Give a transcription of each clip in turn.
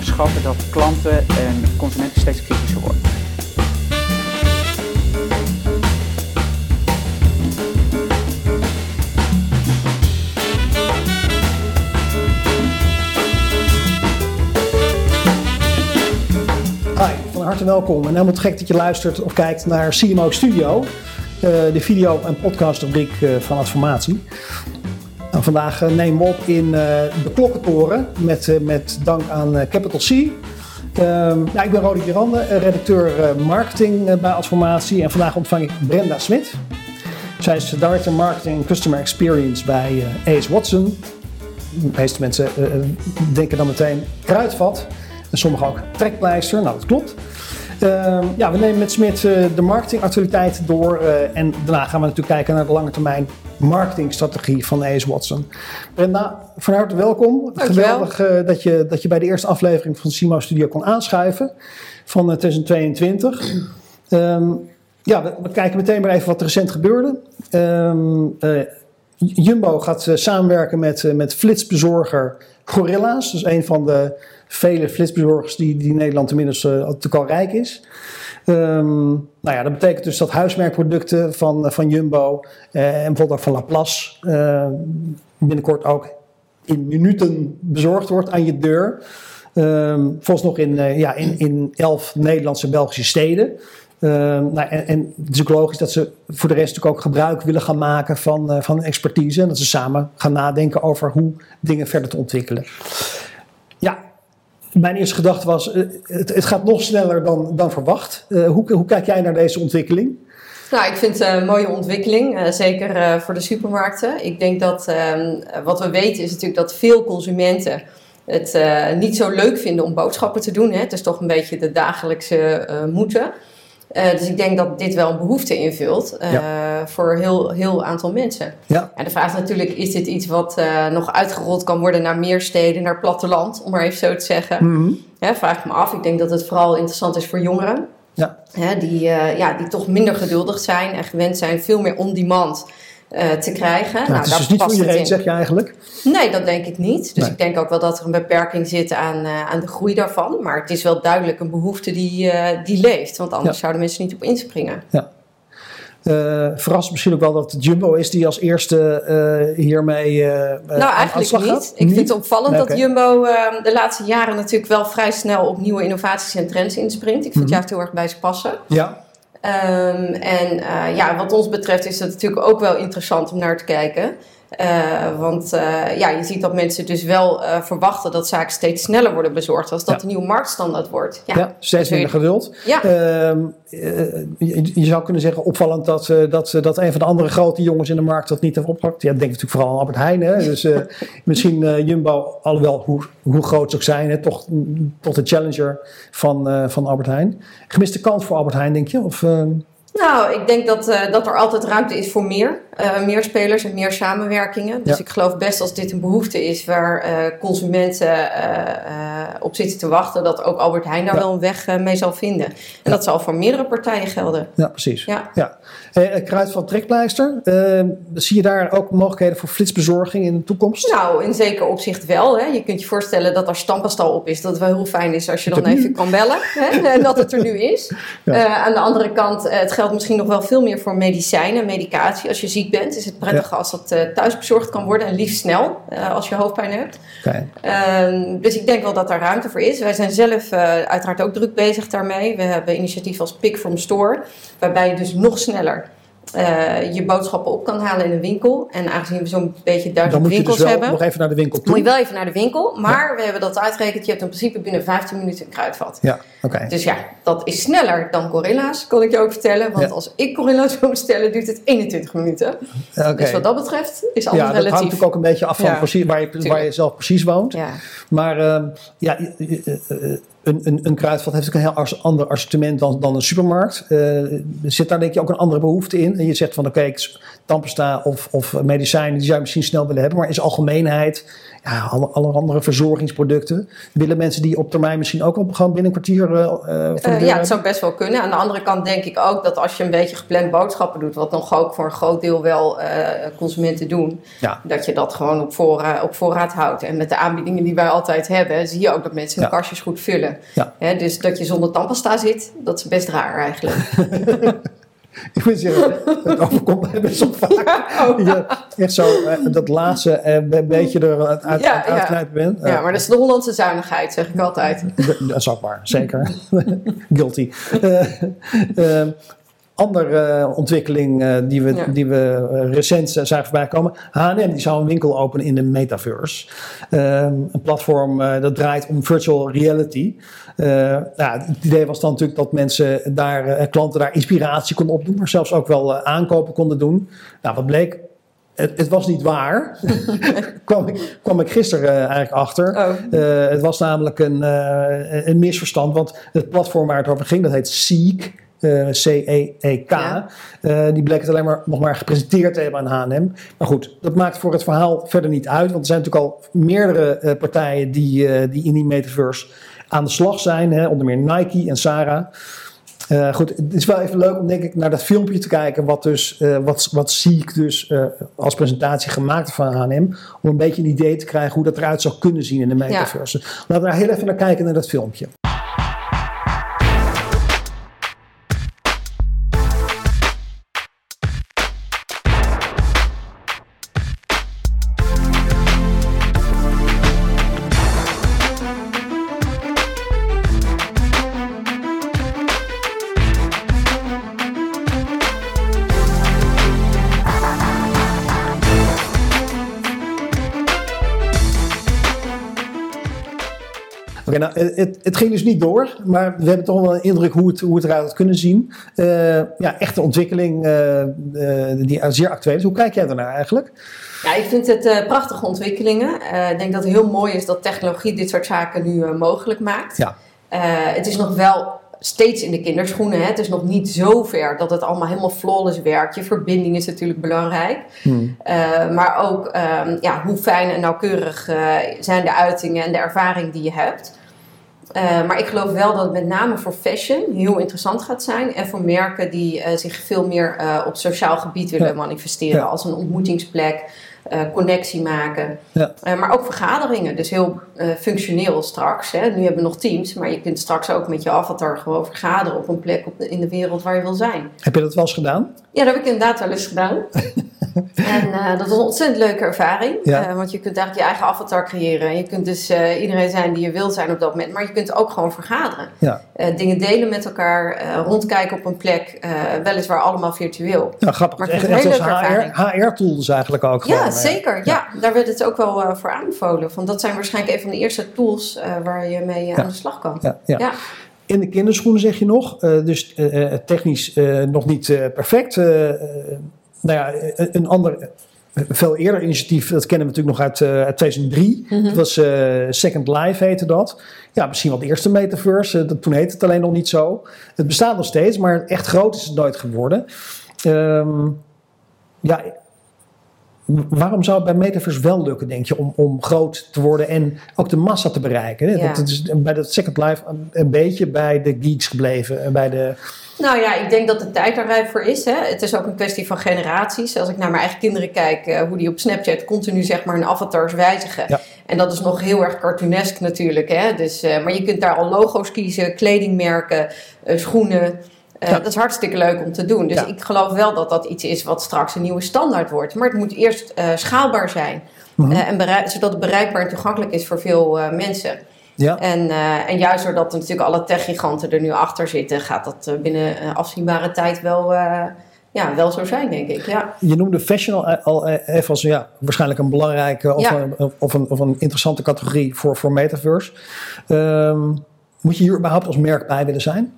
onderschatten dat klanten en consumenten steeds kritischer worden. Hi, van harte welkom en helemaal te gek dat je luistert of kijkt naar CMO Studio, eh, de video- en podcastrubriek eh, van Adformatie. Nou, vandaag eh, nemen we op in uh, de Klokkentoren met, uh, met dank aan Capital C. Ehm, ja, ik ben Rodi Gerande, redacteur marketing bij Adformatie en vandaag ontvang ik Brenda Smit. Zij is Director Marketing Customer Experience bij AS Watson. De meeste mensen denken dan meteen kruidvat en sommigen ook trekpleister. Nou, dat klopt. Uh, ja, we nemen met Smit de marketingactualiteiten door en daarna gaan we natuurlijk kijken naar de lange termijn marketingstrategie van AS Watson. Brenda, van harte welkom. Dankjewel. Geweldig uh, dat, je, dat je bij de eerste aflevering van Simo Studio kon aanschuiven van 2022. Um, ja, we, we, kijken meteen maar even wat er recent gebeurde. Um, Jumbo gaat samenwerken met, met flitsbezorger Gorilla's. Dus een van de vele flitsbezorgers die, die Nederland inmiddels uh, natuurlijk al rijk is. Um, nou ja, dat betekent dus dat huismerkproducten van, van Jumbo uh, en bijvoorbeeld van Laplace uh, binnenkort ook in minuten bezorgd wordt aan je deur. Um, volgens nog in, ja, in, in elf Nederlandse Belgische steden. Um, nou, en, en, het is ook logisch dat ze voor de rest natuurlijk ook gebruik willen gaan maken van, uh, van expertise. En dat ze samen gaan nadenken over hoe dingen verder te ontwikkelen. Mijn eerste gedachte was, uh, het, gaat nog sneller dan, dan verwacht. Uh, hoe, hoe kijk jij naar deze ontwikkeling? Nou, ik vind het een mooie ontwikkeling, uh, zeker voor de supermarkten. Ik denk dat uh, wat we weten is natuurlijk dat veel consumenten het niet zo leuk vinden om boodschappen te doen. Het is toch een beetje de dagelijkse moeten. Uh, dus ik denk dat dit wel een behoefte invult uh, ja. voor een heel, heel aantal mensen. Ja. En de vraag is natuurlijk, is dit iets wat uh, nog uitgerold kan worden naar meer steden, naar platteland, om maar even zo te zeggen. Mm -hmm. Ja, vraag ik me af. Ik denk dat het vooral interessant is voor jongeren. Ja. Die, ja, die toch minder geduldig zijn en gewend zijn veel meer on-demand uh, te krijgen. Ja, nou, het is dus niet voor iedereen, zeg je eigenlijk? Nee, dat denk ik niet. Dus Nee. ik denk ook wel dat er een beperking zit aan, uh, aan de groei daarvan. Maar het is wel duidelijk een behoefte die, uh, die leeft. Want anders Ja. zouden mensen niet op inspringen. Ja. Verrast misschien ook wel dat het Jumbo is die als eerste hiermee. Nou, eigenlijk niet. Ik vind het opvallend Nee, dat. Jumbo uh, de laatste jaren natuurlijk wel vrij snel op nieuwe innovaties en trends inspringt. Ik vind Mhm. het juist heel erg bij ze passen. Ja, Um, en uh, ja, wat ons betreft is het natuurlijk ook wel interessant om naar te kijken. Uh, want uh, ja, je ziet dat mensen dus wel uh, verwachten dat zaken steeds sneller worden bezorgd. Als dat Ja. de nieuwe marktstandaard wordt. ja, Ja, steeds minder geduld. Ja. Ehm, eh, je, je zou kunnen zeggen opvallend dat, eh, dat, dat een van de andere grote jongens in de markt dat niet heeft opgepakt. Ja, denk natuurlijk vooral aan Albert Heijn. Hè? Dus eh, misschien eh, Jumbo, alhoewel hoe, hoe groot ze ook zijn, hè, toch, mm, toch de challenger van, eh, van Albert Heijn. Gemiste kans voor Albert Heijn, denk je? Of, Nou, ik denk dat, uh, dat er altijd ruimte is voor meer. Uh, meer spelers en meer samenwerkingen. Dus Ja. ik geloof best als dit een behoefte is waar uh, consumenten op zitten te wachten, dat ook Albert Heijn daar Ja. wel een weg eh, mee zal vinden. En dat zal voor meerdere partijen gelden. ja, precies. Ja. Ja. Eh, Kruid van Trekpleister, eh, zie je daar ook mogelijkheden voor flitsbezorging in de toekomst? Nou, in zeker opzicht wel. Hè. Je kunt je voorstellen dat als stampastal op is, dat het wel heel fijn is als je dan nu. even kan bellen. Hè, en dat het er nu is. Eh, aan de andere kant, eh, het geldt misschien nog wel veel meer voor medicijnen, medicatie. Als je ziek bent, is het prettiger als dat eh, thuis bezorgd kan worden. En liefst snel, eh, als je hoofdpijn hebt. Ehm, dus ik denk wel dat daar ruimte voor is. Wij zijn zelf eh, uiteraard ook druk bezig daarmee. We hebben initiatief als Pick from Store, waarbij je dus nog sneller eh, je boodschappen op kan halen in een winkel. En aangezien we zo'n beetje Dan duizend moet je dus winkels wel hebben, nog even naar de winkel toe. moet je wel even naar de winkel. Maar we hebben dat uitgerekend. Je hebt in principe binnen 15 minuten een kruidvat. Ja, oké. Dus ja, dat is sneller dan Gorilla's, kan ik je ook vertellen. Want Ja. als ik Gorilla's wil bestellen, duurt het 21 minuten. Oké. Dus wat dat betreft is alles Ja, dat hangt relatief. natuurlijk ook een beetje af van precies waar, je, waar je zelf precies woont. Ja. Maar ehm, ja, eh, een, een, een kruidvat heeft ook een heel ander assortiment dan, dan een supermarkt. Eh, zit daar denk je ook een andere behoefte in? En je zegt van oké, ik- tandpasta of, of medicijnen, die zou je misschien snel willen hebben. Maar is algemeenheid, ja, alle, alle andere verzorgingsproducten. Willen mensen die op termijn misschien ook wel gewoon binnen een kwartier eh, eh, Eh, ja, het zou best wel kunnen. Aan de andere kant denk ik ook dat als je een beetje gepland boodschappen doet, wat nog ook voor een groot deel wel consumenten doen, Ja. dat je dat gewoon op, voorra- op voorraad houdt. En met de aanbiedingen die wij altijd hebben, zie je ook dat mensen hun Ja. kastjes goed vullen. Ja. Dus dat je zonder tandpasta zit, dat is best raar eigenlijk. Ik moet zeggen, het overkomt mij best wel vaak. Oh. Je echt zo eh, dat laatste eh, een beetje er uit, uit, Ja, ja. uitknijpen bent. Ja, maar dat is de Hollandse zuinigheid, zeg ik altijd. Dat is ook waar, zeker. Guilty. Eh, eh, andere eh, ontwikkeling eh, die we, Ja. die we eh, recent eh, zagen voorbij komen. H&M die zou een winkel openen in de metaverse. Eh, een platform eh, dat draait om virtual reality. Eh, nou, het idee was dan natuurlijk dat mensen daar, eh, klanten daar inspiratie konden opdoen, maar zelfs ook wel eh, aankopen konden doen. Nou, wat bleek? Het, het was niet waar. kwam, ik, kwam ik gisteren eigenlijk achter. Oh. Het was namelijk een, een misverstand, want het platform waar het over ging, dat heet Seek. C-E-E-K. Ja. Die bleek het alleen maar nog maar gepresenteerd te hebben aan H&M. Maar goed, dat maakt voor het verhaal verder niet uit. Want er zijn natuurlijk al meerdere partijen die, die in die metaverse aan de slag zijn. Hè, onder meer Nike en Sarah. Eh, goed, het is wel even leuk om denk ik naar dat filmpje te kijken. Wat, dus, eh, wat, wat Seek dus eh, als presentatie gemaakt van H&M. Om een beetje een idee te krijgen hoe dat eruit zou kunnen zien in de metaverse. Laten we daar heel even naar kijken naar dat filmpje. Het, het, het ging dus niet door, maar we hebben toch wel een indruk hoe het, hoe het eruit had kunnen zien. Eh, ja, echte ontwikkeling eh, eh, die zeer actueel is. Hoe kijk jij daarnaar eigenlijk? Ja, ik vind het eh, prachtige ontwikkelingen. Eh, ik denk dat het heel mooi is dat technologie dit soort zaken nu eh, mogelijk maakt. Ja. Eh, het is nog wel steeds in de kinderschoenen. Hè? Het is nog niet zo ver dat het allemaal helemaal flawless werkt. Je verbinding is natuurlijk belangrijk. Hmm. Eh, maar ook ehm, ja, hoe fijn en nauwkeurig eh, zijn de uitingen en de ervaring die je hebt. Eh, maar ik geloof wel dat het met name voor fashion heel interessant gaat zijn. En voor merken die eh, zich veel meer eh, op sociaal gebied willen Ja. manifesteren. Ja. Als een ontmoetingsplek, connectie maken. Ja. Maar ook vergaderingen. Dus heel functioneel straks. Hè. Nu hebben we nog teams. Maar je kunt straks ook met je avatar gewoon vergaderen op een plek op de- in de wereld waar je wil zijn. Heb je dat wel eens gedaan? Ja, dat heb ik inderdaad wel eens gedaan. en eh, dat was een ontzettend leuke ervaring. Ja. Eh, want je kunt eigenlijk je eigen avatar creëren. En je kunt dus eh, iedereen zijn die je wil zijn op dat moment. Maar je kunt ook gewoon vergaderen. Ja. Dingen delen met elkaar. rondkijken op een plek. weliswaar allemaal virtueel. Ja, grappig. Maar echt echt als HR, HR-tools eigenlijk ook. Ja, gewoon, eh. zeker. Ja. daar werd het ook wel voor aanbevolen. Want dat zijn waarschijnlijk een van de eerste tools waar je mee Ja. aan de slag kan. Ja, ja. Ja. In de kinderschoenen zeg je nog, dus technisch nog niet perfect. Eh, eh, nou ja, een, een ander, eh, veel eerder initiatief, dat kennen we natuurlijk nog uit, eh, uit 2003. Mhm. Dat was eh, Second Life heette dat. Ja, misschien wel de eerste metaverse. eh, dat, toen heette het alleen nog niet zo. Het bestaat nog steeds, maar echt groot is het nooit geworden. Ehm, ja, waarom zou het bij metaverse wel lukken, denk je, om, om groot te worden en ook de massa te bereiken? Hè? Ja. Dat, dat is bij dat Second Life een, een beetje bij de geeks gebleven. en Bij de, Nou ja, ik denk dat de tijd er rijp voor is. Hè. Het is ook een kwestie van generaties. Als ik naar mijn eigen kinderen kijk, eh, hoe die op Snapchat continu zeg maar hun avatars wijzigen. Ja. En dat is nog heel erg cartoonesk natuurlijk. Hè. Dus, eh, maar je kunt daar al logo's kiezen, kledingmerken, eh, schoenen. Ja. Dat is hartstikke leuk om te doen. Dus Ja. ik geloof wel dat dat iets is wat straks een nieuwe standaard wordt. Maar het moet eerst schaalbaar zijn. Mhm. En bereik- zodat het bereikbaar en toegankelijk is voor veel mensen. Ja, En, eh, en juist doordat er natuurlijk alle techgiganten er nu achter zitten, gaat dat eh, binnen eh, afzienbare tijd wel, ja, wel zo zijn, denk ik. Ja. je noemde fashion al, al even als ja, waarschijnlijk een belangrijke of, Ja. een, of, een, of een interessante categorie voor, voor metaverse. Ehm, moet je hier überhaupt als merk bij willen zijn?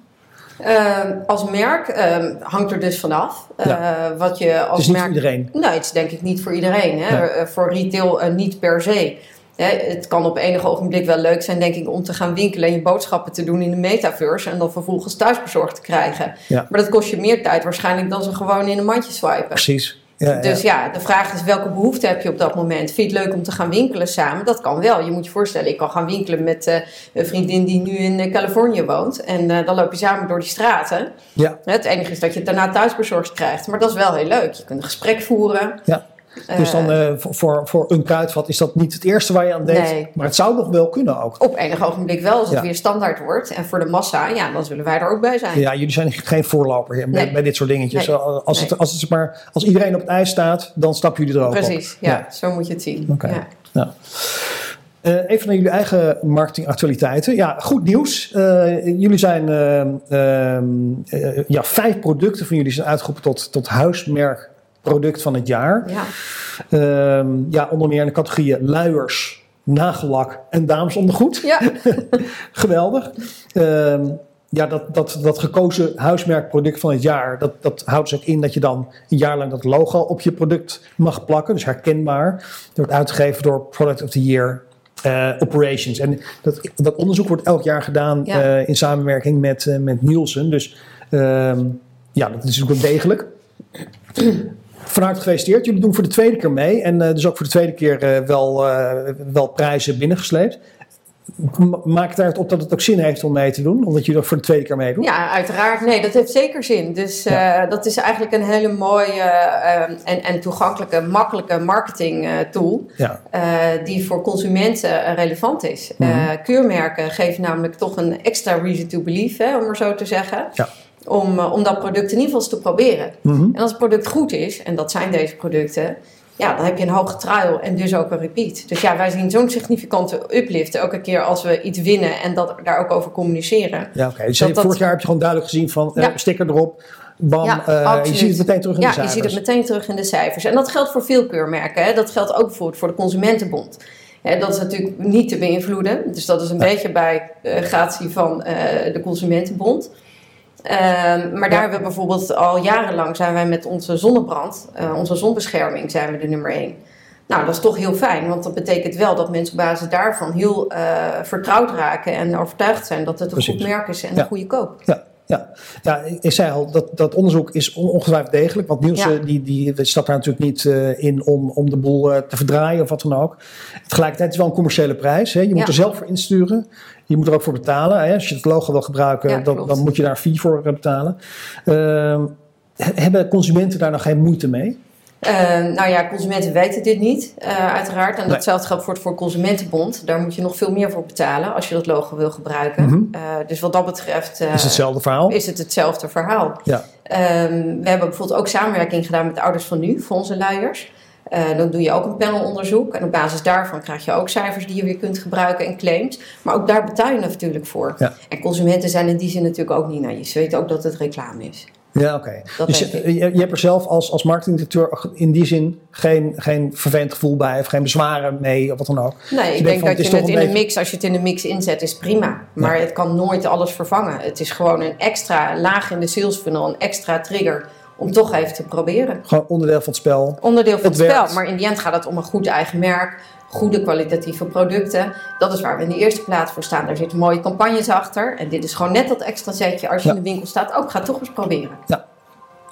Ehm, als merk ehm, hangt er dus vanaf. Ja. wat je Het als is niet merk. voor iedereen. Nee, het is denk ik niet voor iedereen. Hè? Nee. Voor retail niet per se. Hè, het kan op enig ogenblik wel leuk zijn, denk ik, om te gaan winkelen en je boodschappen te doen in de metaverse en dan vervolgens thuisbezorgd te krijgen. Ja. Maar dat kost je meer tijd waarschijnlijk dan ze gewoon in een mandje swipen. Precies. Ja, Dus ja. ja, de vraag is welke behoefte heb je op dat moment? Vind je het leuk om te gaan winkelen samen? Dat kan wel. Je moet je voorstellen, ik kan gaan winkelen met eh, een vriendin die nu in eh, Californië woont. En eh, dan loop je samen door die straten. ja. Het enige is dat je het daarna thuisbezorgd krijgt. Maar dat is wel heel leuk. Je kunt een gesprek voeren. ja. Dus dan eh, voor, voor, voor een kruidvat is dat niet het eerste waar je aan denkt. Nee. Maar het zou nog wel kunnen ook. Op enig ogenblik wel, als het Ja. weer standaard wordt. En voor de massa, ja, dan zullen wij er ook bij zijn. Ja, jullie zijn geen voorloper hier bij, dit soort dingetjes. Nee. Als, het, als, het, maar, als iedereen op het ijs staat, dan stappen jullie er ook op. Precies, ja, zo moet je het zien. Oké. Ja. Nou. Eh, even naar jullie eigen marketingactualiteiten. Ja, goed nieuws. Eh, jullie zijn ehm, eh, ja, vijf producten van jullie zijn uitgeroepen tot, tot huismerk product van het jaar. Ja. Ehm, ja, onder meer in de categorieën luiers, nagellak en damesondergoed. ja, Geweldig. Ehm, ja, dat, dat, dat gekozen huismerkproduct van het jaar, dat, dat houdt dus ook in dat je dan een jaar lang dat logo op je product mag plakken. Dus herkenbaar. Dat wordt uitgegeven door Product of the Year eh, Operations. En dat, dat onderzoek wordt elk jaar gedaan Ja. eh, in samenwerking met, eh, met Nielsen. Dus ehm, ja, dat is natuurlijk wel degelijk. Van harte gefeliciteerd. Jullie doen voor de tweede keer mee. En eh, dus ook voor de tweede keer eh, wel, eh, wel prijzen binnengesleept. Maakt het uit op dat het ook zin heeft om mee te doen? Omdat jullie dat voor de tweede keer meedoen? Ja, uiteraard. Nee, dat heeft zeker zin. Dus dat is eigenlijk een hele mooie eh, en, en toegankelijke, makkelijke marketing tool. Ja. die voor consumenten relevant is. Eh, keurmerken geven namelijk toch een extra reason to believe, hè, om maar zo te zeggen. Ja. Om, eh, om dat product in ieder geval eens te proberen. Mhm. En als het product goed is, en dat zijn deze producten, ja, dan heb je een hoge trial en dus ook een repeat. Dus ja, wij zien zo'n significante uplift elke keer als we iets winnen en dat, daar ook over communiceren. Ja, oké. Dus Dat- dat- vorig jaar heb je gewoon duidelijk gezien van eh, Ja. sticker erop, bam. Ja, eh, je ziet het meteen terug in ja, de cijfers. je ziet het meteen terug in de cijfers. En dat geldt voor veel keurmerken. Hè. Dat geldt ook bijvoorbeeld voor de Consumentenbond. Hè, dat is natuurlijk niet te beïnvloeden. Dus dat is een beetje bij eh gratie van de Consumentenbond. Ehm, maar daar hebben we bijvoorbeeld al jarenlang zijn wij met onze zonnebrand, eh, onze zonbescherming, zijn we de nummer één. Nou, dat is toch heel fijn, want dat betekent wel dat mensen op basis daarvan heel eh, vertrouwd raken en overtuigd zijn dat het een Precies. goed merk is en Ja. een goede koop. Ja, ja. ja, ik zei al, dat, dat onderzoek is on- ongetwijfeld degelijk. Want Nielsen Ja. die, die stapt daar natuurlijk niet eh, in om, om de boel eh, te verdraaien of wat dan ook. Tegelijkertijd is het wel een commerciële prijs. Hè. Je moet Ja. er zelf voor insturen. Je moet er ook voor betalen. Hè. Als je het logo wil gebruiken, Ja, dan, dan moet je daar een fee voor eh, betalen. Ehm, he- hebben consumenten daar nog geen moeite mee? Eh, nou ja, consumenten weten dit niet, eh, uiteraard. En datzelfde geldt voor het voor Consumentenbond. Daar moet je nog veel meer voor betalen als je dat logo wil gebruiken. Mhm. Eh, dus wat dat betreft eh, is hetzelfde verhaal? is het hetzelfde verhaal. Ja. Ehm, we hebben bijvoorbeeld ook samenwerking gedaan met de ouders van nu, voor onze luiers. Dan doe je ook een panelonderzoek. En op basis daarvan krijg je ook cijfers die je weer kunt gebruiken en claims. Maar ook daar betaal je natuurlijk voor. Ja. En consumenten zijn in die zin natuurlijk ook niet naïef. Ze weten ook dat het reclame is. Ja, oké. Dus je, je, hebt er zelf als, als marketingdirecteur in die zin geen, geen vervelend gevoel bij of geen bezwaren mee of wat dan ook. Nee, je ik denk van, het dat is je het in beetje- mix, als je het in een mix inzet, is prima. Maar het kan nooit alles vervangen. Het is gewoon een extra laag in de sales funnel, een extra trigger om toch even te proberen. Gewoon onderdeel van het spel. Onderdeel van Het het, spel, maar in die end gaat het om een goed eigen merk, goede kwalitatieve producten. Dat is waar we in de eerste plaats voor staan. Daar zitten mooie campagnes achter. En dit is gewoon net dat extra zetje als je Ja. in de winkel staat. Ook ga het toch eens proberen.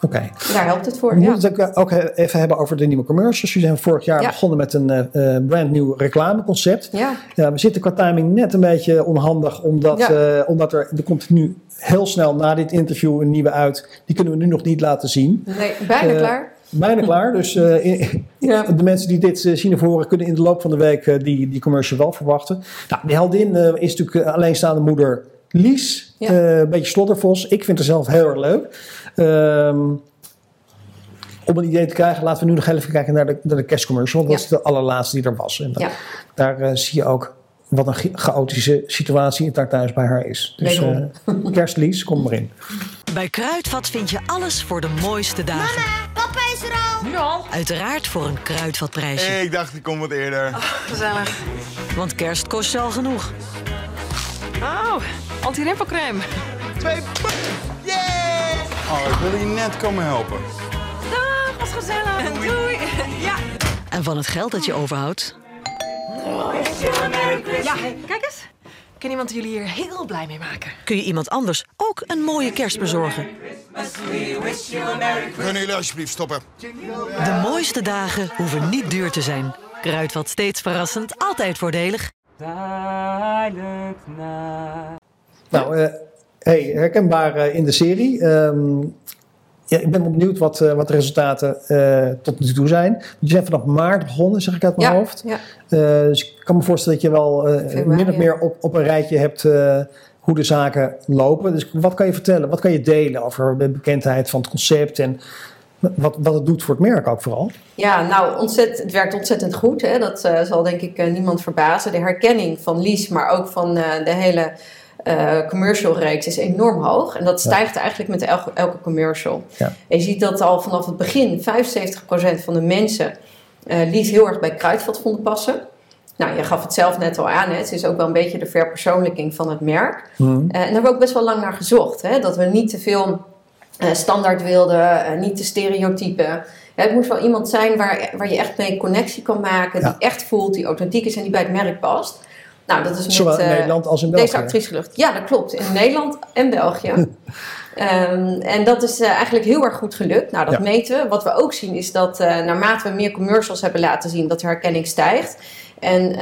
Oké. Daar helpt het voor. We Ja. moeten het ook ook even hebben over de nieuwe commercials. Jullie zijn vorig jaar Ja. begonnen met een eh, eh, brand nieuw reclameconcept. Ja. Ja, we zitten qua timing net een beetje onhandig, omdat, Ja. eh, omdat er, er komt nu heel snel na dit interview een nieuwe uit. Die kunnen we nu nog niet laten zien. Nee, bijna Eh, klaar. Bijna klaar. Dus eh, Ja. de mensen die dit eh, zien of horen, kunnen in de loop van de week eh, die, die commercial wel verwachten. Nou, die heldin is natuurlijk alleenstaande moeder Lies. Ja. Een beetje sloddervos. Ik vind haar zelf heel erg leuk. Ehm, om een idee te krijgen, laten we nu nog even kijken naar de, naar de kerstcommercial. Want dat is de allerlaatste die er was. En daar zie je ook wat een cha- chaotische situatie het daar thuis bij haar is. Dus eh kerstlies, kom maar in. Bij Kruidvat vind je alles voor de mooiste dagen. Papa is er al. Nu al? Uiteraard voor een Kruidvatprijsje. Ik dacht, ik kom wat eerder. Gezellig. Want kerst kost al genoeg. Oh, anti-rimpelcrème. Twee Yeah! Oh, ik wilde je net komen helpen. Dag, was gezellig. Doei. Ja. En van het geld dat je overhoudt, Ja, kijk eens. Ik kan iemand jullie hier heel blij mee maken. Kun je iemand anders ook een mooie kerst bezorgen? Kunnen jullie alsjeblieft stoppen? De mooiste dagen hoeven niet duur te zijn. Kruidvat steeds verrassend, altijd voordelig. Nou, eh, hey, herkenbaar eh, in de serie. Ehm, ja, ik ben benieuwd wat, eh, wat de resultaten eh, tot nu toe zijn. Die zijn vanaf maart begonnen, zeg ik uit mijn Ja, hoofd. ja. Eh, dus ik kan me voorstellen dat je wel min of meer op, op een rijtje hebt hoe de zaken lopen. Dus wat kan je vertellen? Wat kan je delen over de bekendheid van het concept en wat, wat het doet voor het merk ook vooral? Ja, nou, ontzettend, het werkt ontzettend goed. Hè? Dat zal denk ik niemand verbazen. De herkenning van Lies, maar ook van de hele eh, commercial reeks is enorm hoog. En dat stijgt eigenlijk met elke, elke commercial. Ja. En je ziet dat al vanaf het begin 75% van de mensen Lies heel erg bij Kruidvat vonden passen. Nou, je gaf het zelf net al aan. Hè? Het is ook wel een beetje de verpersoonlijking van het merk. Eh, en daar hebben we ook best wel lang naar gezocht. Hè? Dat we niet te veel standaard wilden, niet te stereotypen. Ja, het moest wel iemand zijn waar, waar je echt mee connectie kan maken, die echt voelt, die authentiek is en die bij het merk past. Nou, dat is met Zowel in eh, Nederland als in België. deze actrice gelukt. Ja, dat klopt. In Nederland en België. Ehm, en dat is eh, eigenlijk heel erg goed gelukt. Nou, dat Ja. meten we. Wat we ook zien is dat eh, naarmate we meer commercials hebben laten zien, dat de herkenning stijgt. En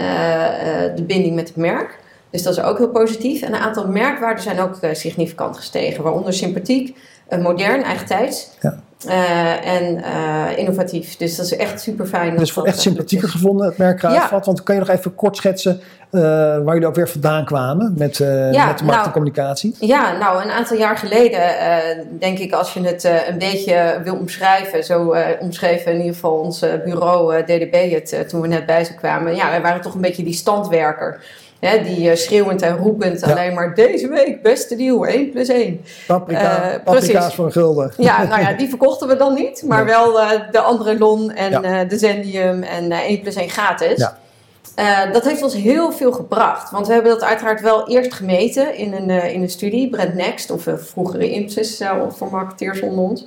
de binding met het merk. Dus dat is ook heel positief. En een aantal merkwaarden zijn ook significant gestegen. Waaronder sympathiek, modern, eigentijds. Ja. Eh, en eh, innovatief. Dus dat is echt super fijn. Dus voor echt sympathieker gevonden, het merk Kruidvat. Want kan je nog even kort schetsen eh, waar jullie ook weer vandaan kwamen met, eh, Ja, met de nou, en communicatie? Ja, nou, een aantal jaar geleden, eh, denk ik, als je het eh, een beetje wil omschrijven, zo eh, omschreven in ieder geval ons eh, bureau eh, DDB het eh, toen we net bij ze kwamen. Ja, wij waren toch een beetje die standwerker. Hè, die eh, schreeuwend en roepend Ja. alleen maar deze week, beste deal, 1 plus 1. Paprika, eh, paprika's voor een gulden. Ja, nou ja, die verkochten we dan niet, maar Nee. wel eh, de andere Lon en Ja. de Zendium en eh 1 plus 1 gratis. Ja. Dat heeft ons heel veel gebracht. Want we hebben dat uiteraard wel eerst gemeten in een, in een studie, Brand Next, of vroegere IMSIS voor marketeers onder ons.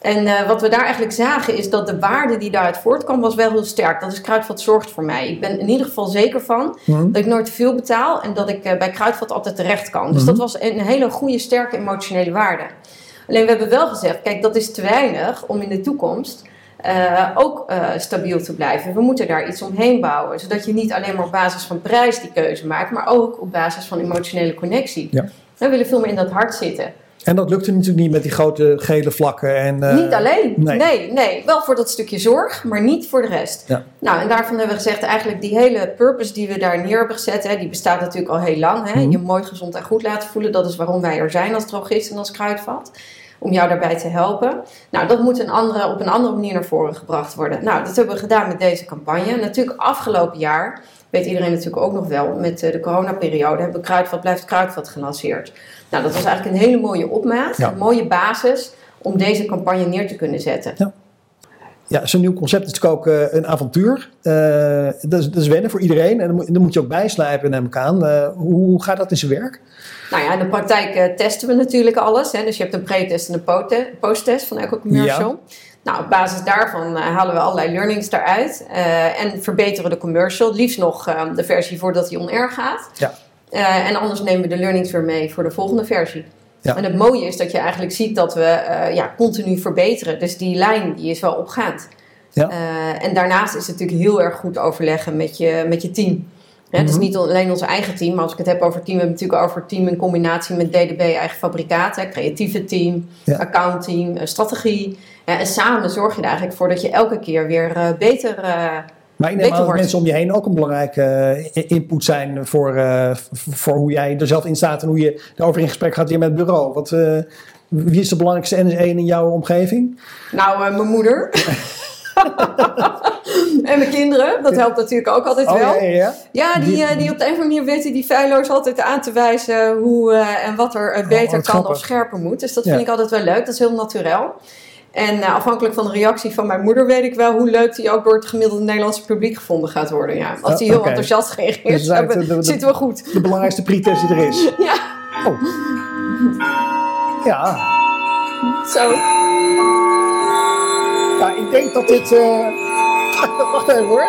En uh, wat we daar eigenlijk zagen is dat de waarde die daaruit voortkwam was wel heel sterk. Dat is Kruidvat zorgt voor mij. Ik ben in ieder geval zeker van Mhm. dat ik nooit te veel betaal en dat ik uh, bij Kruidvat altijd terecht kan. Dus Mhm. dat was een hele goede, sterke emotionele waarde. Alleen we hebben wel gezegd, kijk dat is te weinig om in de toekomst uh, ook stabiel te blijven. We moeten daar iets omheen bouwen. Zodat je niet alleen maar op basis van prijs die keuze maakt, maar ook op basis van emotionele connectie. Ja. We willen veel meer in dat hart zitten. En dat lukte natuurlijk niet met die grote gele vlakken. En, uh, niet alleen. Nee. nee. nee, Wel voor dat stukje zorg, maar niet voor de rest. Ja. Nou, en daarvan hebben we gezegd, eigenlijk die hele purpose die we daar neer hebben gezet, hè, die bestaat natuurlijk al heel lang. Hè? Mhm. Je mooi, gezond en goed laten voelen. Dat is waarom wij er zijn als drogist en als kruidvat om jou daarbij te helpen. Nou, dat moet een andere, op een andere manier naar voren gebracht worden. Nou, dat hebben we gedaan met deze campagne. Natuurlijk afgelopen jaar, weet iedereen natuurlijk ook nog wel, met de coronaperiode hebben we Kruidvat blijft Kruidvat gelanceerd. Nou, dat was eigenlijk een hele mooie opmaat, Ja. een mooie basis om deze campagne neer te kunnen zetten. Ja. Ja, zo'n nieuw concept is natuurlijk ook uh, een avontuur. Uh, dat, is, dat, is, wennen voor iedereen. En dan moet, je ook bijslijpen, neem ik aan. Uh, hoe, hoe, gaat dat in zijn werk? Nou ja, in de praktijk testen we natuurlijk alles. Hè? Dus je hebt een pre-test en een post-test van elke commercial. Ja. Nou, op basis daarvan halen we allerlei learnings daaruit. En verbeteren de commercial. Liefst nog uh, de versie voordat hij on-air gaat. Ja. Uh, en anders nemen we de learnings weer mee voor de volgende versie. Ja. En het mooie is dat je eigenlijk ziet dat we uh, ja, continu verbeteren. Dus die lijn die is wel opgaand. Ja. Uh, en daarnaast is het natuurlijk heel erg goed overleggen met je, met je team. Ja, Dus Mhm. niet alleen ons eigen team, maar als ik het heb over team, we hebben het natuurlijk over team in combinatie met DDB, eigen fabrikaten, creatieve team, Ja. accountteam, uh, strategie. En samen zorg je er eigenlijk voor dat je elke keer weer beter. Maar ik neem beter aan dat mensen om je heen ook een belangrijke eh, input zijn voor, eh, voor hoe jij er zelf in staat en hoe je erover in gesprek gaat weer met het bureau. Wat, eh, wie is de belangrijkste NS1 in jouw omgeving? Nou, mijn moeder. en mijn kinderen, dat helpt natuurlijk ook altijd wel. Oh, ja, ja, die, Die- op de een of andere manier weten die feilloos altijd aan te wijzen hoe en wat er beter Oh, wat kan grappig. of scherper moet. Dus dat Ja. vind ik altijd wel leuk. Dat is heel naturel. En eh, afhankelijk van de reactie van mijn moeder weet ik wel hoe leuk die ook door het gemiddelde Nederlandse publiek gevonden gaat worden. Ja. Als die heel enthousiast reageert, Dus hebben- de- de- zitten we goed. De belangrijkste pretest die er is. Ja, Oh. Ja, zo. ja ik denk dat dit... eh, Wacht even hoor.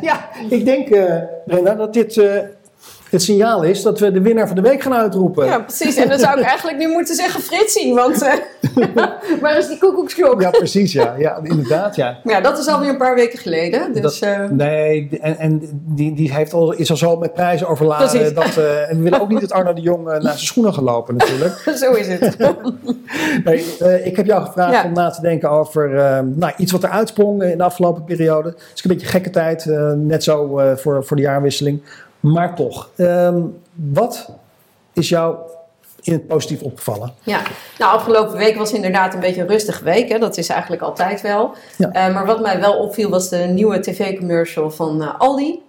ja, ik denk, eh, Brenda, dat dit eh, het signaal is dat we de winnaar van de week gaan uitroepen. Ja, precies. En dan zou ik eigenlijk nu moeten zeggen Fritsie, want eh, waar is die koekoeksklok? Ja, precies, ja. ja inderdaad, ja. Maar ja, dat is alweer een paar weken geleden. Dus Dat- eh, nee, en, en die, die heeft al, is al zo met prijzen overladen. Precies. Dat, eh, en we willen ook niet dat Arno de Jong naar zijn schoenen gaat lopen natuurlijk. zo is het. Nee, ik heb jou gevraagd Ja. om na te denken over eh, nou, iets wat er uitsprong in de afgelopen periode. Het is een beetje gekke tijd, net zo voor, voor de jaarwisseling. Maar toch, ehm, wat is jou in het positief opgevallen? Ja, nou, afgelopen week was inderdaad een beetje een rustige week. Hè? Dat is eigenlijk altijd wel. Ja. Eh, maar wat mij wel opviel was de nieuwe tv-commercial van eh, Aldi.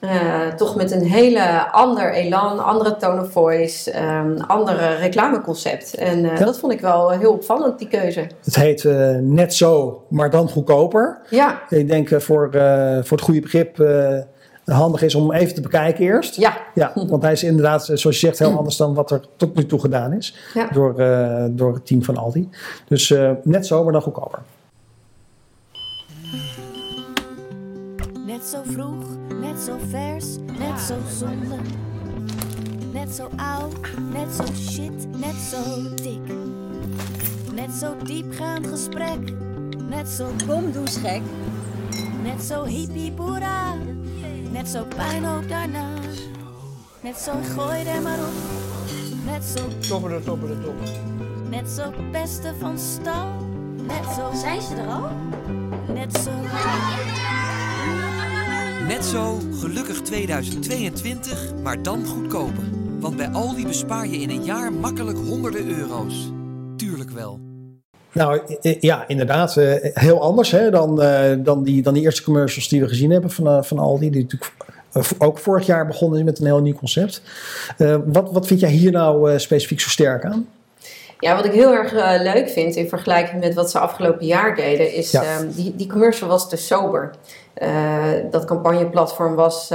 Eh, toch met een hele ander elan, andere tone of voice, ehm andere reclameconcept. En Ja. dat vond ik wel heel opvallend, die keuze. Het heet net zo, maar dan goedkoper. Ja, Ik denk voor, voor het goede begrip handig is om even te bekijken eerst. ja, Ja, want hij is inderdaad, eh, zoals je zegt, heel anders dan wat er tot nu toe gedaan is. Ja. Door, eh, door het team van Aldi. Dus eh, net zo, maar dan goedkoper. Net zo vroeg, net zo vers, net zo zonde. Net zo oud, net zo shit, net zo dik. Net zo diepgaand gesprek, net zo bomdoesgek. Net zo hippie boera, net zo pijn ook daarna. Net zo gooi er maar op, net zo Topperen, topperen, topperen. Net zo beste van stal. Net zo. Zijn ze er al? Net zo. Net zo gelukkig 2022, maar dan goedkoper. Want bij Aldi bespaar je in een jaar makkelijk honderden euro's. Tuurlijk wel. Nou ja, inderdaad. eh, heel anders hè, dan, eh, dan, die, dan die eerste commercials die we gezien hebben van, eh, van Aldi. Die natuurlijk ook vorig jaar begonnen is met een heel nieuw concept. Wat, wat vind jij hier nou specifiek zo sterk aan? Ja, wat ik heel erg leuk vind in vergelijking met wat ze afgelopen jaar deden, is Ja. ehm, die, die commercial was te sober. Dat campagneplatform was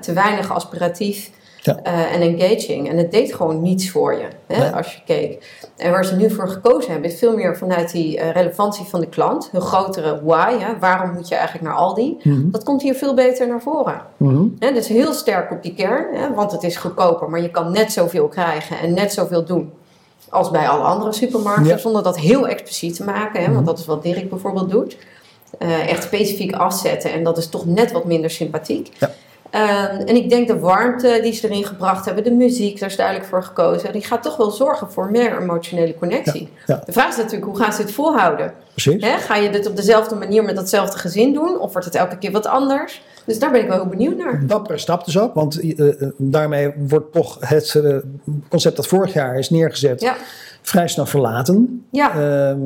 te weinig aspiratief Ja. eh, en engaging. En het deed gewoon niets voor je, hè, Nee. als je keek. En waar ze nu voor gekozen hebben, is veel meer vanuit die eh, relevantie van de klant. Hun grotere why, hè, waarom moet je eigenlijk naar Aldi? Mhm. Dat komt hier veel beter naar voren. Mhm. Hè, dus heel sterk op die kern, hè, want het is goedkoper, maar je kan net zoveel krijgen en net zoveel doen als bij alle andere supermarkten, Ja. zonder dat heel expliciet te maken, hè, want dat is wat Dirk bijvoorbeeld doet. Eh, echt specifiek afzetten en dat is toch net wat minder sympathiek. Ja. Ehm, en ik denk de warmte die ze erin gebracht hebben, de muziek, daar is duidelijk voor gekozen, die gaat toch wel zorgen voor meer emotionele connectie. Ja, ja. De vraag is natuurlijk, hoe gaan ze dit volhouden? Precies. Hè, ga je dit op dezelfde manier met datzelfde gezin doen? Of wordt het elke keer wat anders? Dus daar ben ik wel heel benieuwd naar. Dappere stap dus ook, want eh, eh, daarmee wordt toch het eh, concept dat vorig jaar is neergezet Ja, vrij snel verlaten. ja. Ehm,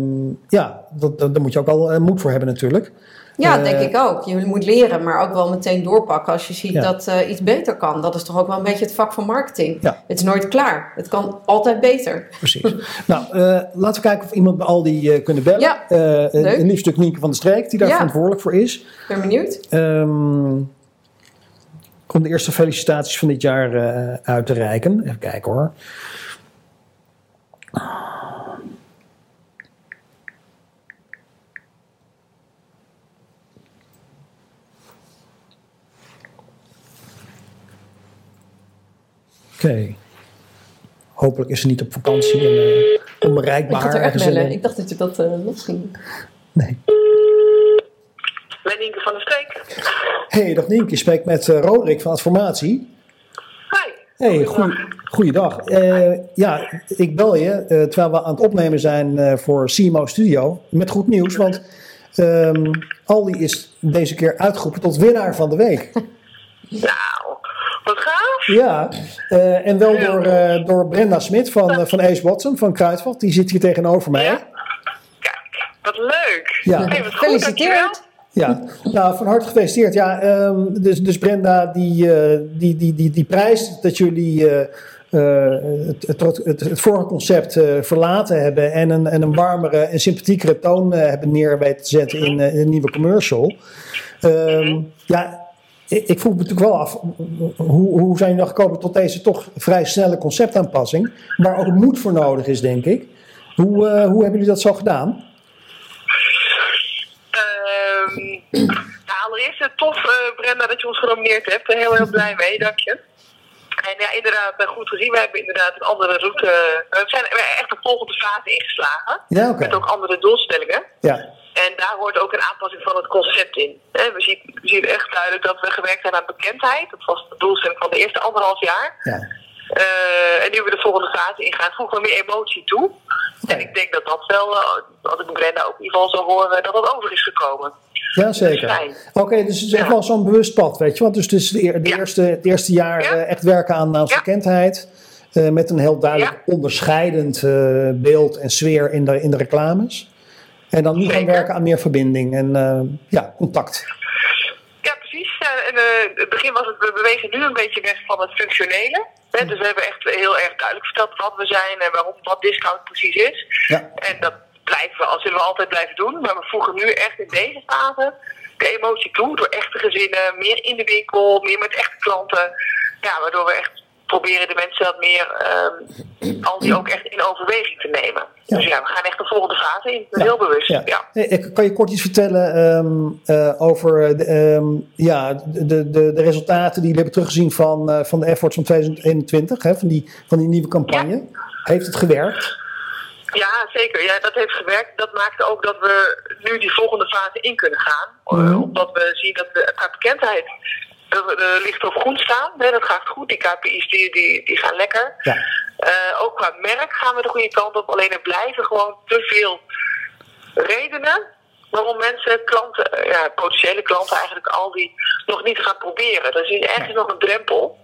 ja, dat, dat, daar moet je ook al moed voor hebben natuurlijk. Ja eh, denk ik ook. Je moet leren, maar ook wel meteen doorpakken als je ziet Ja. dat eh, iets beter kan. Dat is toch ook wel een beetje het vak van marketing. Ja. Het is nooit klaar. Het kan altijd beter. Precies. nou, eh, laten we kijken of iemand bij Aldi eh kunnen bellen. Ja, leuk. een lief stuk Nienke van de Streek, die daar Ja. verantwoordelijk voor is. Ik ben benieuwd. Ehm kom de eerste felicitaties van dit jaar uit te reiken. Even kijken hoor. Oké. Hopelijk is ze niet op vakantie en eh, Ik onbereikbaar. er echt bellen. een- Ik dacht dat je dat eh los ging. Nee. Met Nienke van der Streek. Hey, dag Nienke. Je spreekt met eh, Roderick van Adformatie. Hi. Hey, goeie, goeiedag. Eh, ja, ik bel je eh, terwijl we aan het opnemen zijn eh, voor CMO Studio. Met goed nieuws, want ehm, Aldi is deze keer uitgeroepen tot winnaar van de week. Nou, wat gaaf. Ja, eh, en wel door, eh, door Brenda Smit van, eh, van Ace Watson van Kruidvat. Die zit hier tegenover mij. Ja? Kijk, wat leuk. Ja. Hey, wat goed, dankjewel. Gefeliciteerd. Ja, nou van harte gefeliciteerd. Ja, ehm, dus, dus Brenda, die, eh, die, die, die, die prijs dat jullie eh, eh, het, het, het, het vorige concept eh, verlaten hebben en een, en een warmere en sympathiekere toon eh, hebben neer weten te zetten in, in een nieuwe commercial. Ehm, ja, ik, ik vroeg me natuurlijk wel af, hoe, hoe zijn jullie gekomen tot deze toch vrij snelle conceptaanpassing, waar ook moed voor nodig is, denk ik. Hoe, eh, hoe hebben jullie dat zo gedaan? Ehm, nou, allereerst allereerst eh, tof, eh, Brenda, dat je ons genomineerd hebt. Heel, heel blij mee, dank je. En ja, inderdaad, goed gezien. We hebben inderdaad een andere route. we zijn echt de volgende fase ingeslagen. Ja. Met ook andere doelstellingen. Ja, En daar hoort ook een aanpassing van het concept in. We zien, we zien echt duidelijk dat we gewerkt zijn aan bekendheid. Dat was de doelstelling van de eerste anderhalf jaar. ja. Eh, en nu we de volgende fase ingaan, voegen we meer emotie toe. En ik denk dat dat wel, eh, als ik Brenda ook in ieder geval zou horen, dat dat over is gekomen. Ja, zeker. Fijn. Oké, dus het is echt wel zo'n bewust pad, weet je. Want dus het is de, de eerste, het eerste jaar eh, echt werken aan naamsbekendheid. eh, met een heel duidelijk onderscheidend beeld en sfeer in de, in de reclames. En dan nu gaan werken aan meer verbinding en eh, ja, contact. Ja, precies. En, eh, in het begin was het, we bewegen nu een beetje weg van het functionele. Hè, dus we hebben echt heel erg duidelijk verteld wat we zijn en waarom wat discount precies is. Ja. En dat blijven we, als zullen we altijd blijven doen. Maar we voegen nu echt in deze fase de emotie toe. Door echte gezinnen, meer in de winkel, meer met echte klanten. Ja, waardoor we echt proberen de mensen wat meer, ehm, al die ook echt in overweging te nemen. Dus ja, we gaan echt de volgende fase in. Heel bewust. Ja. Kan je kort iets vertellen ehm, eh, over de, ehm, ja, de, de, de resultaten die jullie hebben teruggezien van, eh, van de efforts van 2021, hè, van, die, van die nieuwe campagne? Heeft het gewerkt? Ja, zeker. Ja, dat heeft gewerkt. Dat maakte ook dat we nu die volgende fase in kunnen gaan. Eh, omdat we zien dat we qua bekendheid dat we de licht op groen staan. Hè, dat gaat goed. Die KPI's die, die, die gaan lekker. Ja. Eh, ook qua merk gaan we de goede kant op. Alleen er blijven gewoon te veel redenen waarom mensen, klanten, eh, ja, potentiële klanten eigenlijk al die nog niet gaan proberen. Er is ergens nog een drempel.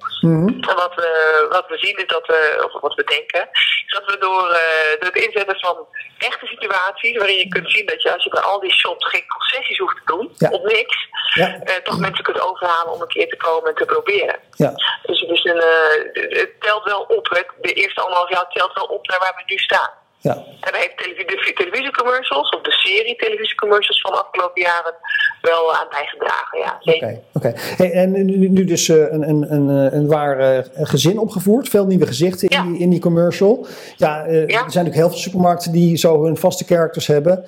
En wat we, wat we zien is dat we, of wat we denken, is dat we door, eh, door het inzetten van echte situaties, waarin je kunt zien dat je als je bij al die shops geen concessies hoeft te doen, Ja. op niks, Ja. eh, toch mensen kunt overhalen om een keer te komen en te proberen. Ja. Dus het, is een, het telt wel op, het, de eerste anderhalf jaar telt wel op naar waar we nu staan. Ja. En heeft televi- de televisiecommercials, of de serie televisiecommercials van de afgelopen jaren, wel aan bijgedragen. Ja, Oké. Hey, en nu, dus eh, een, een, een, eh, een waar eh, gezin opgevoerd. Veel nieuwe gezichten in, die, in die commercial. Ja, eh, er zijn natuurlijk heel veel supermarkten die zo hun vaste characters hebben.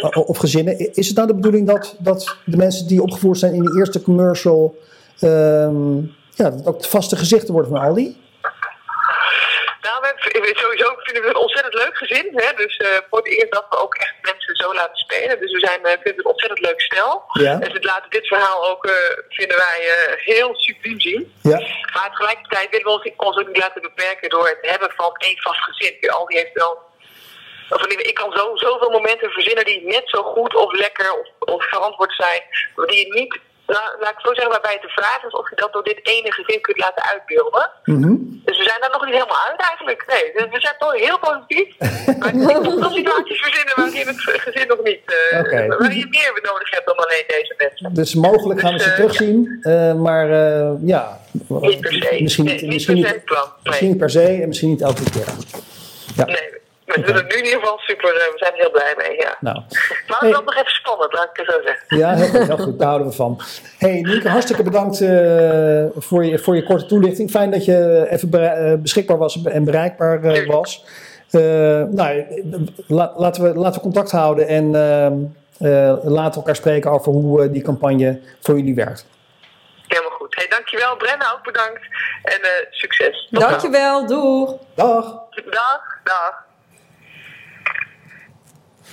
o- Of gezinnen. Is het nou de bedoeling dat, dat de mensen die opgevoerd zijn in die eerste commercial... ehm, ja, dat ook de vaste gezichten worden van Aldi? Nou, we hebben- sowieso vinden we het een ontzettend leuk gezin. Hè? Dus eh, voor het eerst dat we ook echt mensen zo laten spelen. Dus we zijn, eh, vinden het een ontzettend leuk stel. Ja. En ze laten dit verhaal ook, eh, vinden wij, heel subliem zien. Ja. Maar tegelijkertijd willen we ons, ons ook niet laten beperken door het hebben van één vast gezin. Al die heeft wel... Of ik kan zo, zoveel momenten verzinnen die net zo goed of lekker of, of verantwoord zijn. Die je niet, nou, laat ik zo zeggen, waarbij de vraag is of je dat door dit ene gezin kunt laten uitbeelden. Dus we zijn daar nog niet helemaal uit eigenlijk. Nee, dus we zijn toch heel positief. Maar ik moet nog situaties verzinnen waarin het gezin nog niet... eh Oké. Waarin je meer nodig hebt dan alleen deze mensen. Dus mogelijk gaan we ze terugzien. eh, maar eh, ja, Niet per se. misschien Nee, niet, niet misschien per niet, se plan. Nee. misschien niet per se en misschien niet elke keer. Ja. Nee, we doen het nu in ieder geval super. eh, we zijn er heel blij mee, ja. Nou, Maar het was nog even spannend, laat ik het zo zeggen. Ja, heel goed, heel goed. Daar houden we van. Hey, Nienke, hartstikke bedankt eh, voor, je, voor je korte toelichting. Fijn dat je even eh, beschikbaar was en bereikbaar eh, was. Eh, nou, la- laten, we, laten we contact houden en ehm, eh, laten elkaar spreken over hoe die campagne voor jullie werkt. Helemaal goed. Hey, dankjewel. Brenna ook bedankt. En eh, succes. Tot. Dankjewel, doeg. Dag. Dag, dag.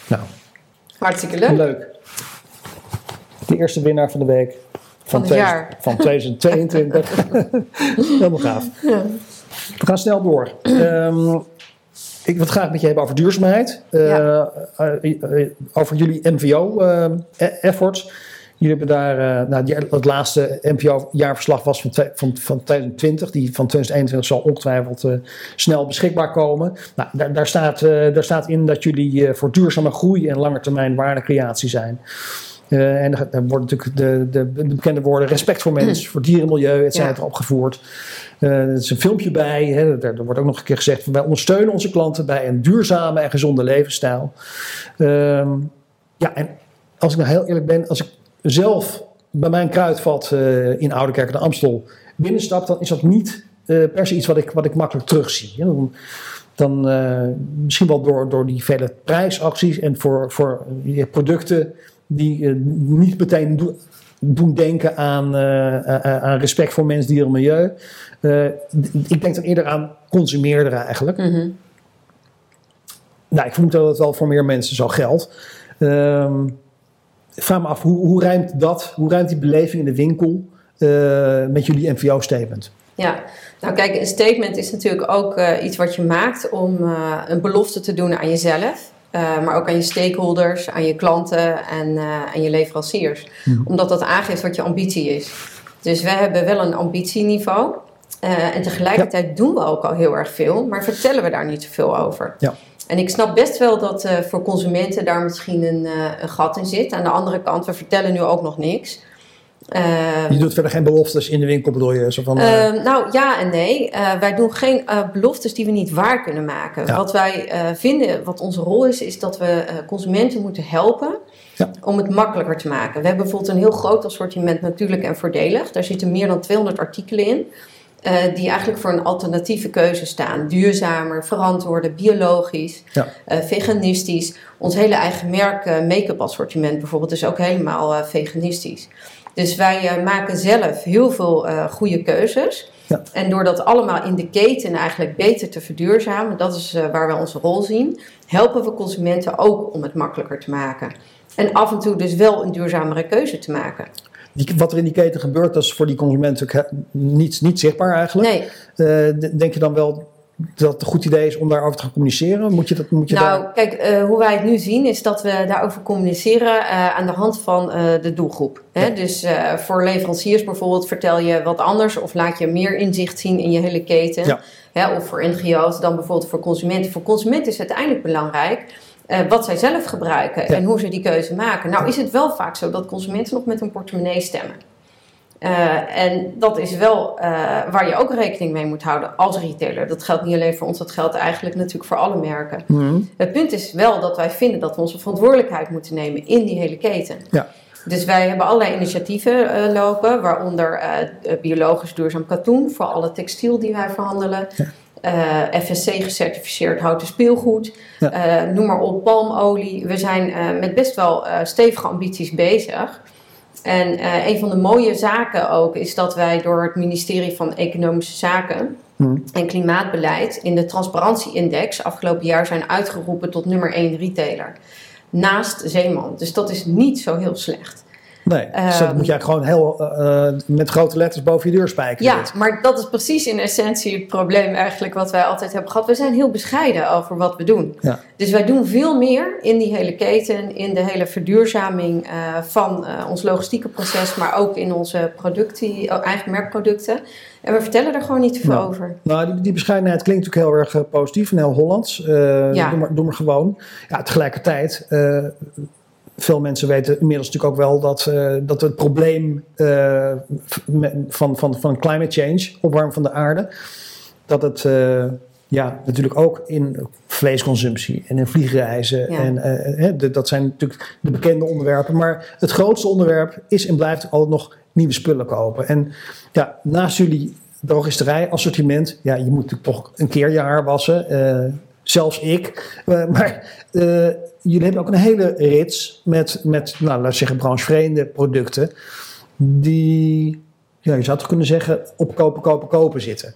Nou, Hartstikke leuk. leuk. De eerste winnaar van de week. Van het 2000 jaar. Van 2022. Helemaal gaaf. Ja. We gaan snel door. Ehm, ik wil het graag met je hebben over duurzaamheid. Eh, eh, eh, over jullie NVO-efforts. Jullie hebben daar, eh, nou, die, het laatste NVO-jaarverslag was van, van, van 2020. Die van 2021 zal ongetwijfeld eh, snel beschikbaar komen. Nou, daar, daar, staat, eh, daar staat in dat jullie voor duurzame groei en langetermijn waardecreatie zijn. En er worden natuurlijk de, de, de bekende woorden respect voor mens, voor dieren, milieu, et cetera, Ja. opgevoerd. Er is een filmpje bij. Hè, er, er wordt ook nog een keer gezegd: van, wij ondersteunen onze klanten bij een duurzame en gezonde levensstijl. Ehm, ja, en als ik nou heel eerlijk ben, als ik zelf bij mijn kruidvat eh, in Oudekerk en Amstel binnenstap, dan is dat niet eh, per se iets wat ik, wat ik makkelijk terugzie. hè. Dan, dan eh, misschien wel door, door die vele prijsacties en voor, voor producten die niet meteen do- doen denken aan, aan- respect voor mens, dier en milieu. Ik denk dan eerder aan consumeerderen eigenlijk. Mhm. Nou, ik vermoed dat het wel voor meer mensen zo geldt. Ehm, ik vraag me af, hoe, hoe rijmt dat, hoe rijmt die beleving in de winkel eh, met jullie MVO-statement? Ja, nou kijk, een statement is natuurlijk ook eh, iets wat je maakt om eh, een belofte te doen aan jezelf. maar ook aan je stakeholders, aan je klanten en aan je leveranciers. Omdat dat aangeeft wat je ambitie is. Dus we hebben wel een ambitieniveau. en tegelijkertijd doen we ook al heel erg veel, maar vertellen we daar niet zoveel over. Ja. En ik snap best wel dat eh, voor consumenten daar misschien een, eh, een gat in zit. Aan de andere kant, we vertellen nu ook nog niks. Ehm, Je doet verder geen beloftes in de winkel, bedoel je? Zo van, eh, Ehm, nou ja en nee. Wij doen geen beloftes die we niet waar kunnen maken. Ja. Wat wij vinden, wat onze rol is, is dat we consumenten moeten helpen Ja. om het makkelijker te maken. We hebben bijvoorbeeld een heel groot assortiment natuurlijk en voordelig. Daar zitten meer dan 200 artikelen in. Eh, die eigenlijk voor een alternatieve keuze staan. Duurzamer, verantwoorder, biologisch, Ja. eh, veganistisch. Ons hele eigen merk eh, make-up assortiment bijvoorbeeld is ook helemaal veganistisch. Dus wij maken zelf heel veel goede keuzes. Ja. En door dat allemaal in de keten eigenlijk beter te verduurzamen, dat is waar we onze rol zien, helpen we consumenten ook om het makkelijker te maken. En af en toe dus wel een duurzamere keuze te maken. Die, wat er in die keten gebeurt, dat is voor die consument natuurlijk he- niet, niet zichtbaar eigenlijk. Nee, Eh, denk je dan wel dat het een goed idee is om daarover te gaan communiceren? Moet je dat, moet je nou daar... kijk, eh, hoe wij het nu zien is dat we daarover communiceren eh, aan de hand van de doelgroep. Hè? Dus voor leveranciers bijvoorbeeld vertel je wat anders of laat je meer inzicht zien in je hele keten. Ja. Hè? Of voor NGO's dan bijvoorbeeld voor consumenten. Voor consumenten is het uiteindelijk belangrijk eh, wat zij zelf gebruiken Ja. en hoe ze die keuze maken. Nou is het wel vaak zo dat consumenten nog met hun portemonnee stemmen. Eh, en dat is wel eh, waar je ook rekening mee moet houden als retailer. Dat geldt niet alleen voor ons, dat geldt eigenlijk natuurlijk voor alle merken. Mhm. Het punt is wel dat wij vinden dat we onze verantwoordelijkheid moeten nemen in die hele keten. Ja. Dus wij hebben allerlei initiatieven lopen, waaronder biologisch duurzaam katoen voor alle textiel die wij verhandelen. Eh, FSC gecertificeerd houten speelgoed. Ja. Eh, noem maar op, palmolie. We zijn eh, met best wel stevige ambities bezig. En een van de mooie zaken ook is dat wij door het ministerie van Economische Zaken Mhm. en Klimaatbeleid in de transparantie-index afgelopen jaar zijn uitgeroepen tot nummer 1 retailer. Naast Zeeman. Dus dat is niet zo heel slecht. Nee, dus dat Ehm, moet jij gewoon heel eh, eh, met grote letters boven je deur spijkeren. Ja, maar dat is precies in essentie het probleem eigenlijk wat wij altijd hebben gehad. We zijn heel bescheiden over wat we doen. Ja. Dus wij doen veel meer in die hele keten, in de hele verduurzaming eh, van ons logistieke proces, maar ook in onze producten, oh, eigen merkproducten. En we vertellen er gewoon niet te veel Nou. over. Nou, die, die bescheidenheid klinkt natuurlijk heel erg positief en heel Hollands. Ja. doe, maar, doe maar gewoon. Ja, tegelijkertijd, veel mensen weten inmiddels natuurlijk ook wel dat, eh, dat het probleem me- van, van, van climate change, opwarming van de aarde, dat het eh, ja, natuurlijk ook in vleesconsumptie en in vliegreizen. Ja. En, de- dat zijn natuurlijk de bekende onderwerpen. Maar het grootste onderwerp is en blijft altijd nog nieuwe spullen kopen. En ja, naast jullie drogisterij, assortiment, ja, je moet natuurlijk toch een keer je haar wassen. Zelfs ik. Eh, maar eh, jullie hebben ook een hele rits met, met nou, laten we zeggen, branchevreemde producten. Die, ja, je zou toch kunnen zeggen, op kopen, kopen, kopen zitten.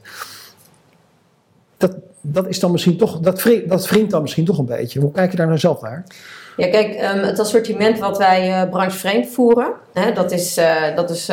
Dat, dat is dan misschien toch, dat dat wringt dan misschien toch een beetje. Hoe kijk je daar nou zelf naar? Ja, kijk, ehm, het assortiment wat wij eh branchevreemd voeren, hè, dat is, dat is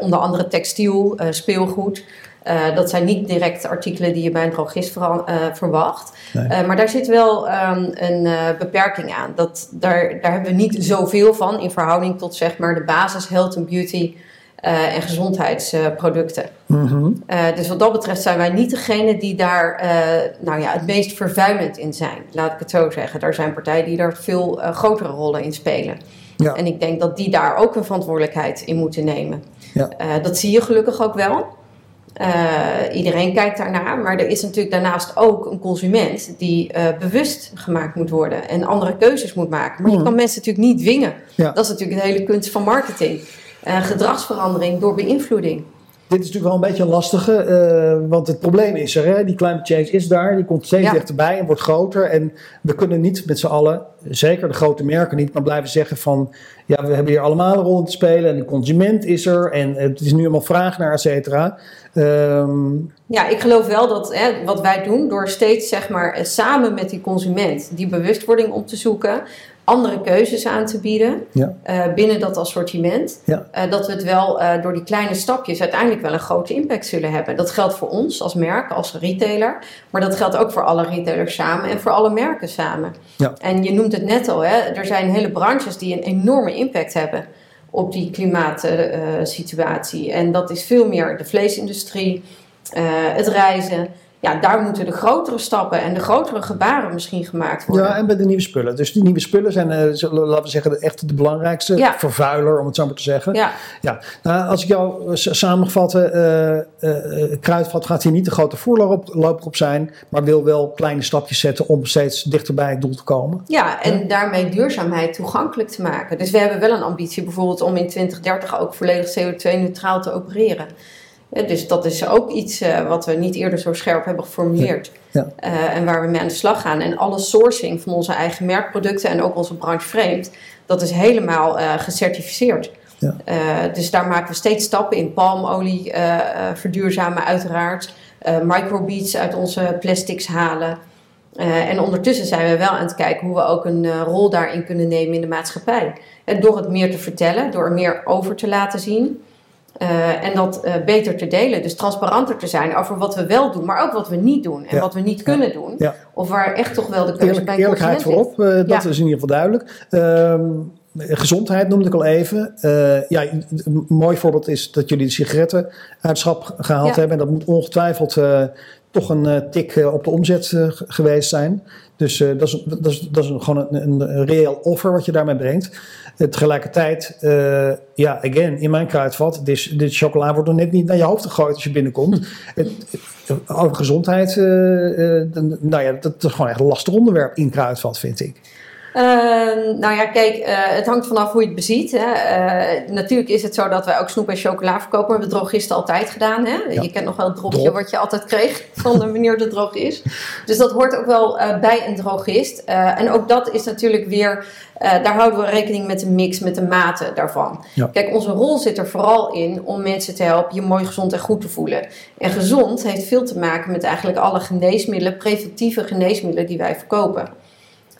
onder andere textiel, speelgoed. Eh, dat zijn niet direct artikelen die je bij een drogist eh, verwacht. Nee. Eh, maar daar zit wel ehm, een beperking aan. Dat, daar, daar hebben we niet zoveel van in verhouding tot zeg maar, de basis health and beauty en gezondheidsproducten. Mhm. Dus wat dat betreft zijn wij niet degene die daar nou ja, het meest vervuilend in zijn. Laat ik het zo zeggen. Er zijn partijen die daar veel grotere rollen in spelen. Ja. En ik denk dat die daar ook een verantwoordelijkheid in moeten nemen. Ja. Dat zie je gelukkig ook wel. Eh, iedereen kijkt daarnaar, maar er is natuurlijk daarnaast ook een consument die eh, bewust gemaakt moet worden en andere keuzes moet maken. Maar je Mhm. kan mensen natuurlijk niet dwingen. Ja. Dat is natuurlijk de hele kunst van marketing. Eh, gedragsverandering door beïnvloeding. Dit is natuurlijk wel een beetje een lastige, eh, want het probleem is er. Hè? Die climate change is daar, die komt steeds Ja. dichterbij en wordt groter. En we kunnen niet met z'n allen, zeker de grote merken niet, maar blijven zeggen van... ja, we hebben hier allemaal een rol in te spelen en de consument is er en het is nu allemaal vraag naar, et cetera. Ehm, Ja, ik geloof wel dat hè, wat wij doen, door steeds zeg maar eh, samen met die consument die bewustwording op te zoeken, andere keuzes aan te bieden ja, eh, binnen dat assortiment, ja, eh, dat we het wel eh, door die kleine stapjes uiteindelijk wel een grote impact zullen hebben. Dat geldt voor ons als merk, als retailer, maar dat geldt ook voor alle retailers samen en voor alle merken samen. ja. En je noemt het net al, hè, er zijn hele branches die een enorme impact hebben op die klimaatsituatie. en dat is veel meer de vleesindustrie, het reizen. Ja, daar moeten de grotere stappen en de grotere gebaren misschien gemaakt worden. Ja, en bij de nieuwe spullen. Dus die nieuwe spullen zijn, eh, laten we zeggen, de- echt de belangrijkste Ja. vervuiler, om het zo maar te zeggen. Ja. Ja. Nou, als ik jou eh, s- samenvatten, eh eh, Kruidvat gaat hier niet de grote voorloper op zijn, maar wil wel kleine stapjes zetten om steeds dichter bij het doel te komen. Ja, en daarmee duurzaamheid toegankelijk te maken. Dus we hebben wel een ambitie bijvoorbeeld om in 2030 ook volledig CO2-neutraal te opereren. Eh, Dus dat is ook iets eh, wat we niet eerder zo scherp hebben geformuleerd. Ja. Eh, en waar we mee aan de slag gaan. En alle sourcing van onze eigen merkproducten en ook onze branche vreemd, dat is helemaal gecertificeerd. Ja. Dus daar maken we steeds stappen in. Palmolie verduurzamen uiteraard. Microbeads uit onze plastics halen. En ondertussen zijn we wel aan het kijken hoe we ook een rol daarin kunnen nemen in de maatschappij. En door het meer te vertellen, door er meer over te laten zien. Eh, en dat eh, beter te delen. Dus transparanter te zijn over wat we wel doen, maar ook wat we niet doen. En Ja. wat we niet kunnen doen. Ja. Of waar echt toch wel de keuze Eerlijk, bij een eerlijkheid voorop, eh, dat is in ieder geval duidelijk. Ehm, gezondheid noemde ik al even. Ja, een mooi voorbeeld is dat jullie de sigaretten uit schap gehaald hebben. En dat moet ongetwijfeld toch een tik op de omzet geweest zijn. Dus eh, dat is, dat is, dat is gewoon een, een, reëel offer wat je daarmee brengt. Eh, tegelijkertijd, eh, ja, again, in mijn kruidvat, dit, dit chocola wordt nog net niet naar je hoofd gegooid als je binnenkomt. Het, het- over gezondheid, nou ja, dat is gewoon echt een lastig onderwerp in kruidvat, vind ik. Ehm, nou ja, kijk, eh, het hangt vanaf hoe je het beziet. Hè. Eh, natuurlijk is het zo dat wij ook snoep en chocola verkopen. Maar hebben drogisten altijd gedaan. Hè. Ja. Je kent nog wel het dropje Drop. wat je altijd kreeg van de meneer de drogist. Dus dat hoort ook wel eh, bij een drogist. En ook dat is natuurlijk weer... daar houden we rekening met de mix, met de mate daarvan. Ja. Kijk, onze rol zit er vooral in om mensen te helpen je mooi gezond en goed te voelen. En gezond heeft veel te maken met eigenlijk alle geneesmiddelen, preventieve geneesmiddelen die wij verkopen.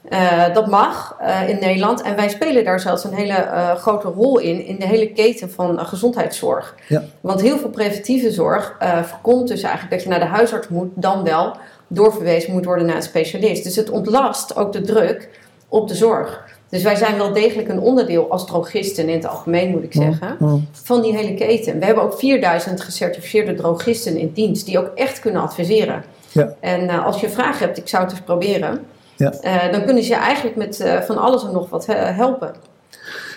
Eh, dat mag eh, in Nederland. En wij spelen daar zelfs een hele eh, grote rol in, in de hele keten van gezondheidszorg. Ja. Want heel veel preventieve zorg voorkomt dus eigenlijk dat je naar de huisarts moet, dan wel doorverwezen moet worden naar een specialist. Dus het ontlast ook de druk op de zorg. Dus wij zijn wel degelijk een onderdeel als drogisten in het algemeen, moet ik zeggen, van die hele keten. We hebben ook 4000 gecertificeerde drogisten in dienst die ook echt kunnen adviseren. Ja. En als je vragen hebt, ik zou het eens proberen. Ja. Eh, dan kunnen ze je eigenlijk met eh, van alles en nog wat helpen.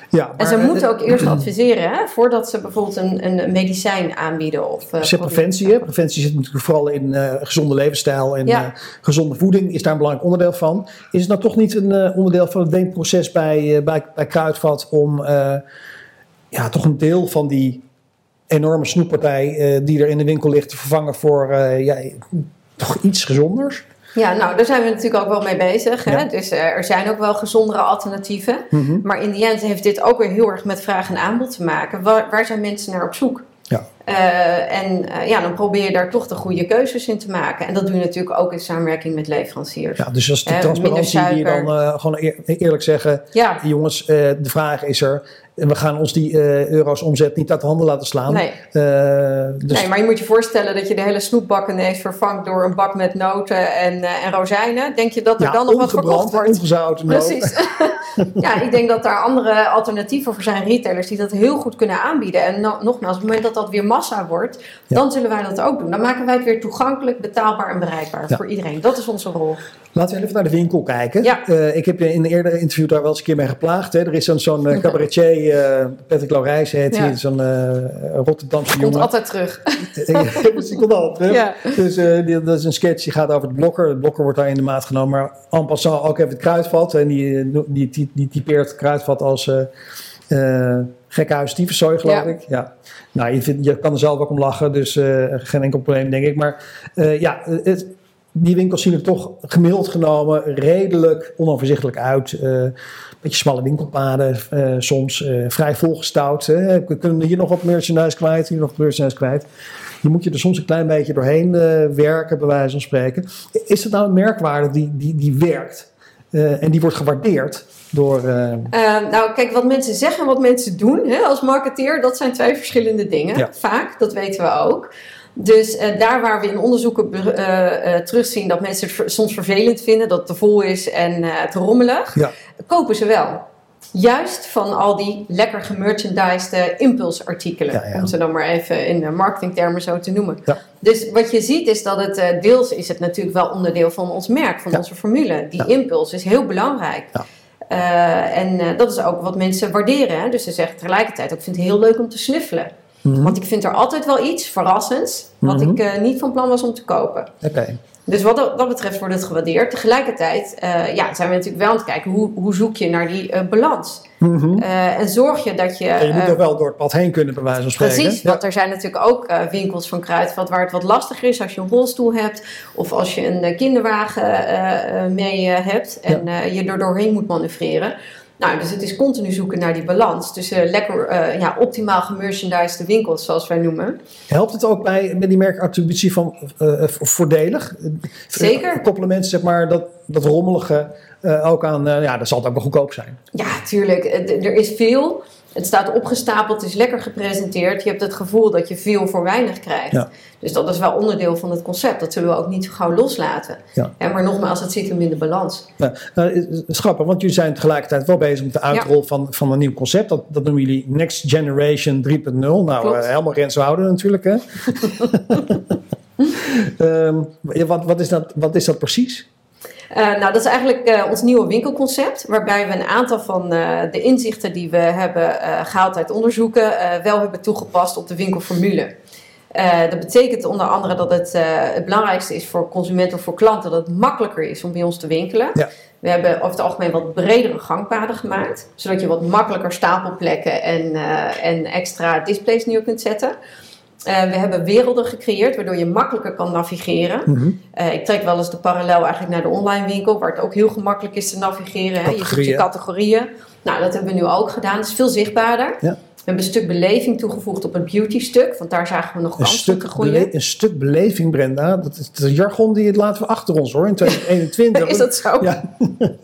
Ja, En ze maar, moeten ook eerst adviseren hè, voordat ze bijvoorbeeld een, een medicijn aanbieden. Of, zegt preventie, hè? Preventie zit natuurlijk vooral in gezonde levensstijl en Ja. gezonde voeding is daar een belangrijk onderdeel van. Is het nou toch niet een onderdeel van het denkproces bij, bij, bij Kruidvat om ja, toch een deel van die enorme snoeppartij die er in de winkel ligt te vervangen voor ja, toch iets gezonders? Ja, nou, daar zijn we natuurlijk ook wel mee bezig. Hè? Ja. Dus eh, er zijn ook wel gezondere alternatieven. Mhm. Maar in die end heeft dit ook weer heel erg met vraag en aanbod te maken. Waar, waar zijn mensen naar op zoek? Ja. Eh, en eh, ja, dan probeer je daar toch de goede keuzes in te maken. En dat doe je natuurlijk ook in samenwerking met leveranciers. Ja, dus dat is de transparantie die je dan gewoon eer- eerlijk zeggen. Ja. Jongens, de vraag is er. We gaan ons die eh, euro's omzet niet uit de handen laten slaan. Nee. Eh, dus Nee, maar je moet je voorstellen dat je de hele snoepbak ineens vervangt door een bak met noten en, eh, en rozijnen. Denk je dat er ja, dan nog wat verkocht wordt? ongezouten. Precies. ja, ik denk dat daar andere alternatieven voor zijn, retailers, die dat heel goed kunnen aanbieden. En no- nogmaals, op het moment dat dat weer massa wordt, dan zullen wij dat ook doen. Dan maken wij het weer toegankelijk, betaalbaar en bereikbaar Ja. voor iedereen. Dat is onze rol. Laten we even naar de winkel kijken. Ja. Ik heb je in een eerdere interview daar wel eens een keer mee geplaagd. Hè. Er is zo'n zo'n cabaretier, eh, Patrick Laurijs heet Ja. hij, zo'n eh, Rotterdamse Komt jongen. altijd terug. dus die komt altijd terug. Ja. Dus eh, die, dat is een sketch die gaat over de blokker. De blokker wordt daar in de maat genomen. Maar en passant ook even het kruidvat. En die, die, die, die typeert het kruidvat als... eh, Gekhuis geloof Ja. ik. Ja. Nou, je, vindt, je kan er zelf ook om lachen, dus geen enkel probleem, denk ik. Maar ja, het, die winkels zien er toch gemiddeld genomen redelijk onoverzichtelijk uit. Beetje smalle winkelpaden eh, soms, eh, vrij volgestouwd. hè. We kunnen hier nog wat merchandise kwijt, hier nog wat merchandise kwijt. Je moet je er soms een klein beetje doorheen eh, werken, bij wijze van spreken. Is het nou een merkwaarde die, die, die werkt en die wordt gewaardeerd door... nou, kijk, wat mensen zeggen en wat mensen doen hè, als marketeer, dat zijn twee verschillende dingen. Ja. Vaak, dat weten we ook. Dus eh, daar waar we in onderzoeken eh, eh, terugzien dat mensen het ver- soms vervelend vinden, dat het te vol is en te rommelig, ja. kopen ze wel. Juist van al die lekker gemerchandised impulsartikelen. Ja, ja. Om ze dan maar even in marketingtermen zo te noemen. Dus wat je ziet is dat het deels is het natuurlijk wel onderdeel van ons merk, van onze formule. Die impuls is heel belangrijk. En dat is ook wat mensen waarderen. Hè? Dus ze zeggen tegelijkertijd ook, ik vind het heel leuk om te snuffelen. Mhm. Want ik vind er altijd wel iets verrassends wat Mhm. ik eh, niet van plan was om te kopen. Oké. Dus wat dat, betreft wordt het gewaardeerd. Tegelijkertijd eh, ja, zijn we natuurlijk wel aan het kijken hoe, hoe zoek je naar die eh, balans. Mhm. En zorg je dat je. En je moet er wel door het pad heen kunnen, bij wijze van spreken. Precies, Ja. want er zijn natuurlijk ook winkels van Kruidvat waar het wat lastiger is als je een rolstoel hebt of als je een kinderwagen mee hebt en je er doorheen moet manoeuvreren. Nou, dus het is continu zoeken naar die balans tussen lekker eh, ja, optimaal gemerchandised winkels, zoals wij noemen. Helpt het ook bij, bij die merkattributie van eh, voordelig? Zeker. Koppelen mensen zeg maar, dat, dat rommelige eh, ook aan, eh, ja, dat zal het ook wel goedkoop zijn. Ja, tuurlijk. Eh, Er is veel. Het staat opgestapeld, het is lekker gepresenteerd. Je hebt het gevoel dat je veel voor weinig krijgt. Ja. Dus dat is wel onderdeel van het concept. Dat zullen we ook niet zo gauw loslaten. Ja. Ja, maar nogmaals, het zit hem in de balans. Ja, nou, want jullie zijn tegelijkertijd wel bezig met de uitrol van, van een nieuw concept. Dat, dat noemen jullie Next Generation 3.0. Nou, eh, helemaal grenshouden natuurlijk. Hè? Ja, wat, wat, is dat, wat is dat precies? Eh, nou, dat is eigenlijk eh, ons nieuwe winkelconcept, waarbij we een aantal van eh, de inzichten die we hebben eh, gehaald uit onderzoeken wel hebben toegepast op de winkelformule. Dat betekent onder andere dat het, het belangrijkste is voor consumenten of voor klanten dat het makkelijker is om bij ons te winkelen. Ja. We hebben over het algemeen wat bredere gangpaden gemaakt, zodat je wat makkelijker stapelplekken en, en extra displays neer kunt zetten. Eh, we hebben werelden gecreëerd waardoor je makkelijker kan navigeren. Mhm. Eh, ik trek wel eens de parallel eigenlijk naar de online winkel, waar het ook heel gemakkelijk is te navigeren. Hè? Je ziet je Categorieën. categorieën. Nou, dat hebben we nu ook gedaan. Het is veel zichtbaarder. Ja. We hebben een stuk beleving toegevoegd op het beauty stuk, want daar zagen we nog Een kansen stuk, te groeien. een stuk beleving, Brenda. Dat is de jargon die laten we achter ons hoor, in 2021. Is dat zo? Ja. nee,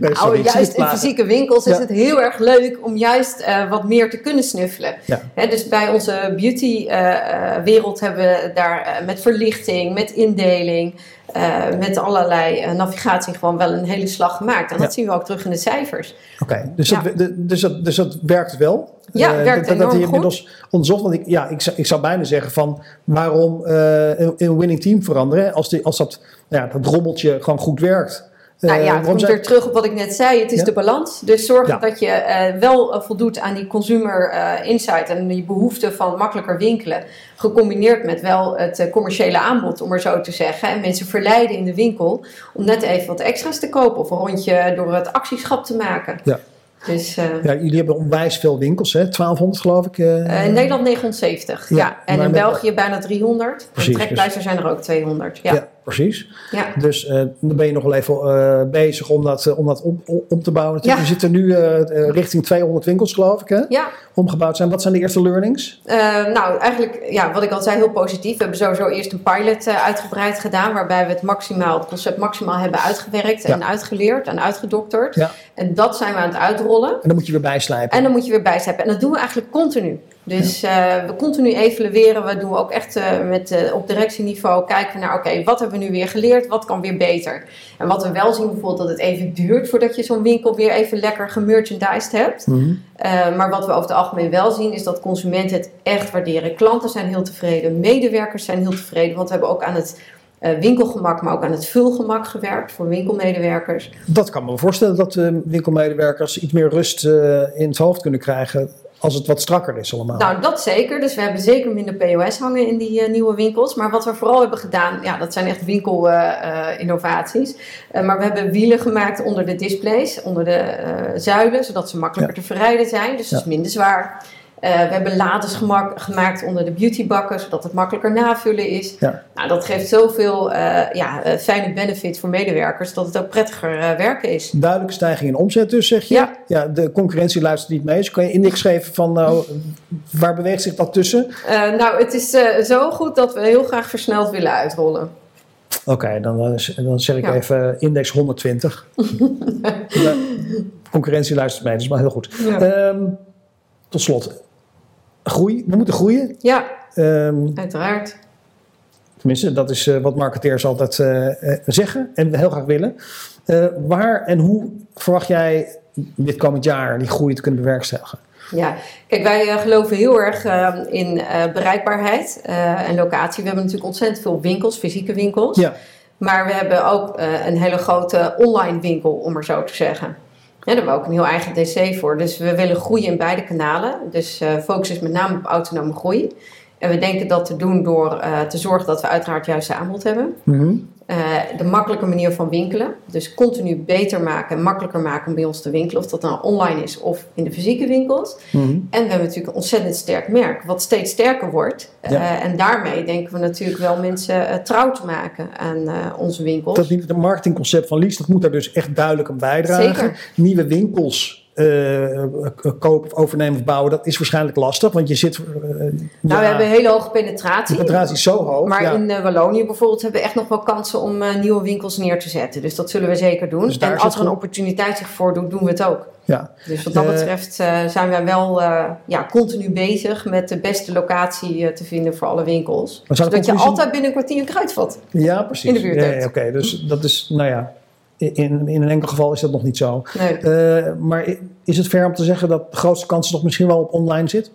Nou, sorry, het juist in fysieke winkels is het heel erg leuk om juist eh, wat meer te kunnen snuffelen. Ja. Dus bij onze beauty-wereld hebben we daar eh, met verlichting, met indeling, eh, met allerlei eh, navigatie gewoon wel een hele slag gemaakt. En dat zien we ook terug in de cijfers. Oké, dus, Ja. dat, dus, dat, dus dat werkt wel? Ja, Eh, werkt dat, dat enorm goed. inmiddels onderzocht. Want ik, ja, ik, zou, ik zou bijna zeggen van waarom een, winning team veranderen als, die, als dat, ja, dat rommeltje gewoon goed werkt. Nou Eh, ja, het waarom komt weer terug op wat ik net zei. Het is Ja. de balans. Dus zorg Ja. dat je eh, wel eh, voldoet aan die consumer eh, insight en die behoefte van makkelijker winkelen. Gecombineerd met wel het eh, commerciële aanbod, om maar zo te zeggen. En mensen verleiden in de winkel om net even wat extra's te kopen. Of een rondje door het actieschap te maken. Ja. Dus eh, Ja, jullie hebben onwijs veel winkels, hè? 1200 geloof ik. eh. eh, in Nederland 970. Ja, Ja, En in België bijna 300. Precies, en trekpleister zijn er ook 200. Ja. ja. Precies. Ja. Dus eh, dan ben je nog wel even eh, bezig om dat, eh, om dat om, om- om te bouwen. natuurlijk. Ja. We zitten nu richting 200 winkels geloof ik, hè? ja. Omgebouwd zijn. Wat zijn de eerste learnings? Nou, eigenlijk, ja, wat ik al zei, heel positief. We hebben sowieso eerst een pilot uitgebreid gedaan, waarbij we het maximaal, het concept maximaal hebben uitgewerkt en Ja. uitgeleerd en uitgedokterd. Ja. En dat zijn we aan het uitrollen. En dan moet je weer bijslijpen. En dan moet je weer bijsteppen. En dat doen we eigenlijk continu. Dus eh, we continu evalueren. We doen ook echt eh, met, eh, op directieniveau kijken we naar, oké, wat hebben we nu weer geleerd? Wat kan weer beter? En wat we wel zien bijvoorbeeld, dat het even duurt voordat je zo'n winkel weer even lekker gemerchandised hebt. Eh, maar wat we over het algemeen wel zien, is dat consumenten het echt waarderen. Klanten zijn heel tevreden, medewerkers zijn heel tevreden. Want we hebben ook aan het winkelgemak, maar ook aan het vulgemak gewerkt voor winkelmedewerkers. Dat kan me voorstellen dat eh, winkelmedewerkers iets meer rust in het hoofd kunnen krijgen. Als het wat strakker is allemaal. Nou, dat zeker. Dus we hebben zeker minder POS hangen in die eh, nieuwe winkels. Maar wat we vooral hebben gedaan, ja, dat zijn echt winkelinnovaties. Uh, maar we hebben wielen gemaakt onder de displays, onder de eh, zuilen, zodat ze makkelijker te verrijden zijn. Dus het is minder zwaar. Uh, we hebben lades gemak, gemaakt onder de beautybakken, zodat het makkelijker navullen is. Ja. Nou, dat geeft zoveel uh, ja, uh, fijne benefits voor medewerkers, dat het ook prettiger werken is. Duidelijke stijging in omzet dus, zeg je? Ja. ja de concurrentie luistert niet mee. Dus kan je index geven van, waar beweegt zich dat tussen? nou, het is zo goed dat we heel graag versneld willen uitrollen. Oké, okay, dan, dan zeg ik ja. even index 120. concurrentie luistert mee, dat is maar heel goed. Um, tot slot, groei. We moeten groeien. Ja, um, uiteraard. Tenminste, dat is uh, wat marketeers altijd uh, uh, zeggen en heel graag willen. waar en hoe verwacht jij dit komend jaar die groei te kunnen bewerkstelligen? Ja, kijk, wij geloven heel erg in bereikbaarheid en locatie. We hebben natuurlijk ontzettend veel winkels, fysieke winkels. Ja. Maar we hebben ook een hele grote online winkel, om maar zo te zeggen. Daar hebben we ook een heel eigen DC voor. Dus we willen groeien in beide kanalen. Dus uh, focus is met name op autonome groei. En we denken dat te doen door uh, te zorgen dat we uiteraard juist aanbod hebben. -hmm. Uh, de makkelijke manier van winkelen. Dus continu beter maken en makkelijker maken om bij ons te winkelen. Of dat nou online is of in de fysieke winkels. Mm -hmm. En we hebben natuurlijk een ontzettend sterk merk. Wat steeds sterker wordt. Ja. en daarmee denken we natuurlijk wel mensen trouw te maken aan onze winkels. Dat het marketingconcept van Lies, dat moet daar dus echt duidelijk aan bijdragen. Zeker. Nieuwe winkels uh, kopen of overnemen of bouwen, dat is waarschijnlijk lastig. Want je zit. Uh, nou, ja, we hebben een hele hoge penetratie. De penetratie is zo hoog. Maar ja. in uh, Wallonië bijvoorbeeld hebben we echt nog wel kansen om nieuwe winkels neer te zetten. Dus dat zullen we zeker doen. Dus en als er een opportuniteit zich voordoet, doen we het ook. Ja. Dus wat dat Eh, betreft zijn wij wel ja, continu bezig met de beste locatie te vinden voor alle winkels. Zodat je altijd binnen een kwartier een kruidvat. Ja, precies. In de buurt Ja, hebt. ja, Oké, dus dat is, nou ja, in, in een enkel geval is dat nog niet zo. Nee. Eh, maar is het fair om te zeggen dat de grootste kans toch misschien wel op online zit?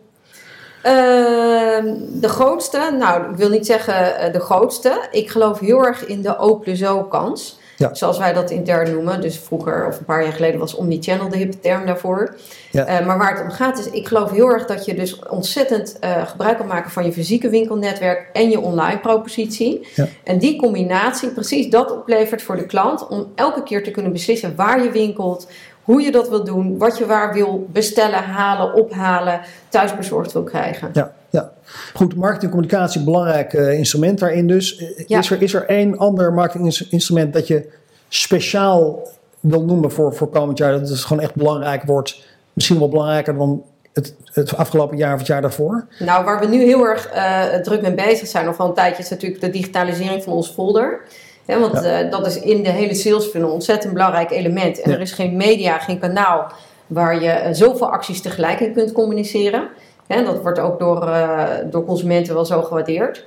Ehm, de grootste, nou ik wil niet zeggen eh, de grootste. Ik geloof heel erg in de O plus O kans. Ja. Zoals wij dat intern noemen. Dus vroeger of een paar jaar geleden was omnichannel de hippe term daarvoor. Ja. Eh, maar waar het om gaat is, ik geloof heel erg dat je dus ontzettend eh, gebruik kan maken van je fysieke winkelnetwerk en je online propositie. Ja. En die combinatie, precies dat oplevert voor de klant om elke keer te kunnen beslissen waar je winkelt, hoe je dat wil doen, wat je waar wil bestellen, halen, ophalen, thuisbezorgd wil krijgen. Ja, ja. Goed, marketing en communicatie, belangrijk eh, instrument daarin dus. Eh, Ja. Is, er, is er één ander marketinginstrument dat je speciaal wil noemen voor, voor komend jaar? Dat het gewoon echt belangrijk wordt. Misschien wel belangrijker dan het, het afgelopen jaar of het jaar daarvoor? Nou, waar we nu heel erg eh, druk mee bezig zijn, of al een tijdje, is natuurlijk de digitalisering van ons folder. Want Ja. eh, dat is in de hele sales funnel een ontzettend belangrijk element. En Ja. er is geen media, geen kanaal waar je eh, zoveel acties tegelijk in kunt communiceren. Hè, dat wordt ook door, eh, door consumenten wel zo gewaardeerd.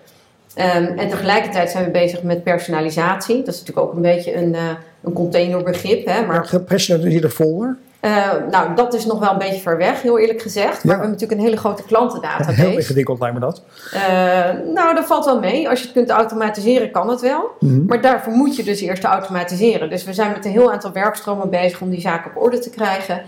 Ehm, en tegelijkertijd zijn we bezig met personalisatie. Dat is natuurlijk ook een beetje een, eh, een containerbegrip. Hè, maar gepersonaliseerde folder? eh, nou, dat is nog wel een beetje ver weg, heel eerlijk gezegd. Maar we hebben natuurlijk een hele grote klantendatabase. Heel ingewikkeld lijkt me dat. Nou, dat valt wel mee. Als je het kunt automatiseren, kan het wel. Mhm. Maar daarvoor moet je dus eerst automatiseren. Dus we zijn met een heel aantal werkstromen bezig om die zaken op orde te krijgen.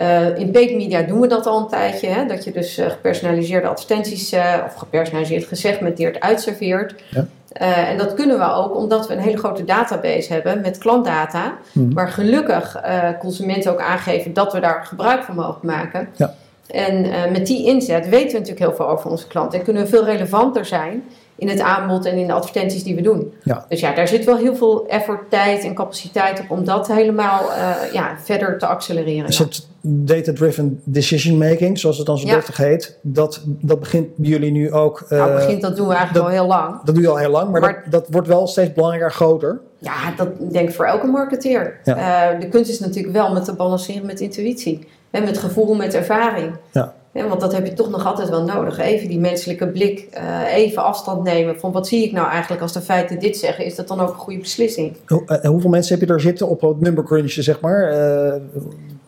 Eh, in paid media doen we dat al een tijdje. Hè? Dat je dus eh, gepersonaliseerde advertenties, eh, of gepersonaliseerd gesegmenteerd uitserveert. Ja. En dat kunnen we ook omdat we een hele grote database hebben met klantdata. Mhm. Waar gelukkig consumenten ook aangeven dat we daar gebruik van mogen maken. Ja. En met die inzet weten we natuurlijk heel veel over onze klanten. En kunnen we veel relevanter zijn in het aanbod en in de advertenties die we doen. Ja. Dus ja, daar zit wel heel veel effort, tijd en capaciteit op om dat helemaal eh, ja, verder te accelereren. Een ja. soort data-driven decision making, zoals het dan zo Ja. deftig heet. Dat, dat begint bij jullie nu ook. nou, eh, begint, dat doen we eigenlijk dat- al heel lang. Dat doe je al heel lang, maar, Maar- dat, dat wordt wel steeds belangrijker groter. Ja, dat denk ik voor elke marketeer. Ja. Eh, de kunst is natuurlijk wel met te balanceren met intuïtie. Hè, met gevoel, met ervaring. Ja. Hè, want dat heb je toch nog altijd wel nodig. Even die menselijke blik, eh, even afstand nemen van wat zie ik nou eigenlijk als de feiten dit zeggen. Is dat dan ook een goede beslissing? Hoe- eh, hoeveel mensen heb je daar zitten op het number crunchen, zeg maar? Eh,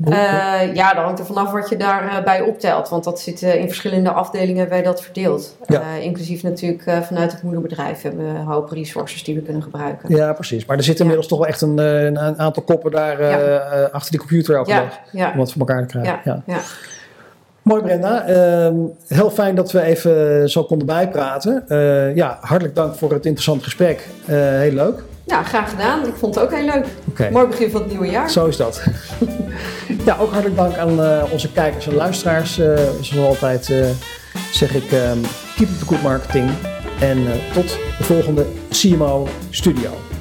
hoe- ja, dat hangt er vanaf wat je daarbij bij optelt. Want dat zit in verschillende afdelingen wij dat verdeeld. Ja. Inclusief natuurlijk vanuit het moederbedrijf hebben we een hoop resources die we kunnen gebruiken. ja, precies. Maar er zit inmiddels toch wel echt een, een, aantal koppen daar Ja. achter die computer elke Ja, dag. ja. Om dat voor elkaar te krijgen. Ja, Ja. ja. Mooi Brenda, Ehm, heel fijn dat we even zo konden bijpraten. Eh, ja, hartelijk dank voor het interessante gesprek. Eh, heel leuk. Ja, graag gedaan. Ik vond het ook heel leuk. Mooi begin van het nieuwe jaar. Zo is dat. ja, ook hartelijk dank aan eh, onze kijkers en luisteraars. Zoals altijd zeg ik ehm, keep up the good marketing. En tot de volgende CMO Studio.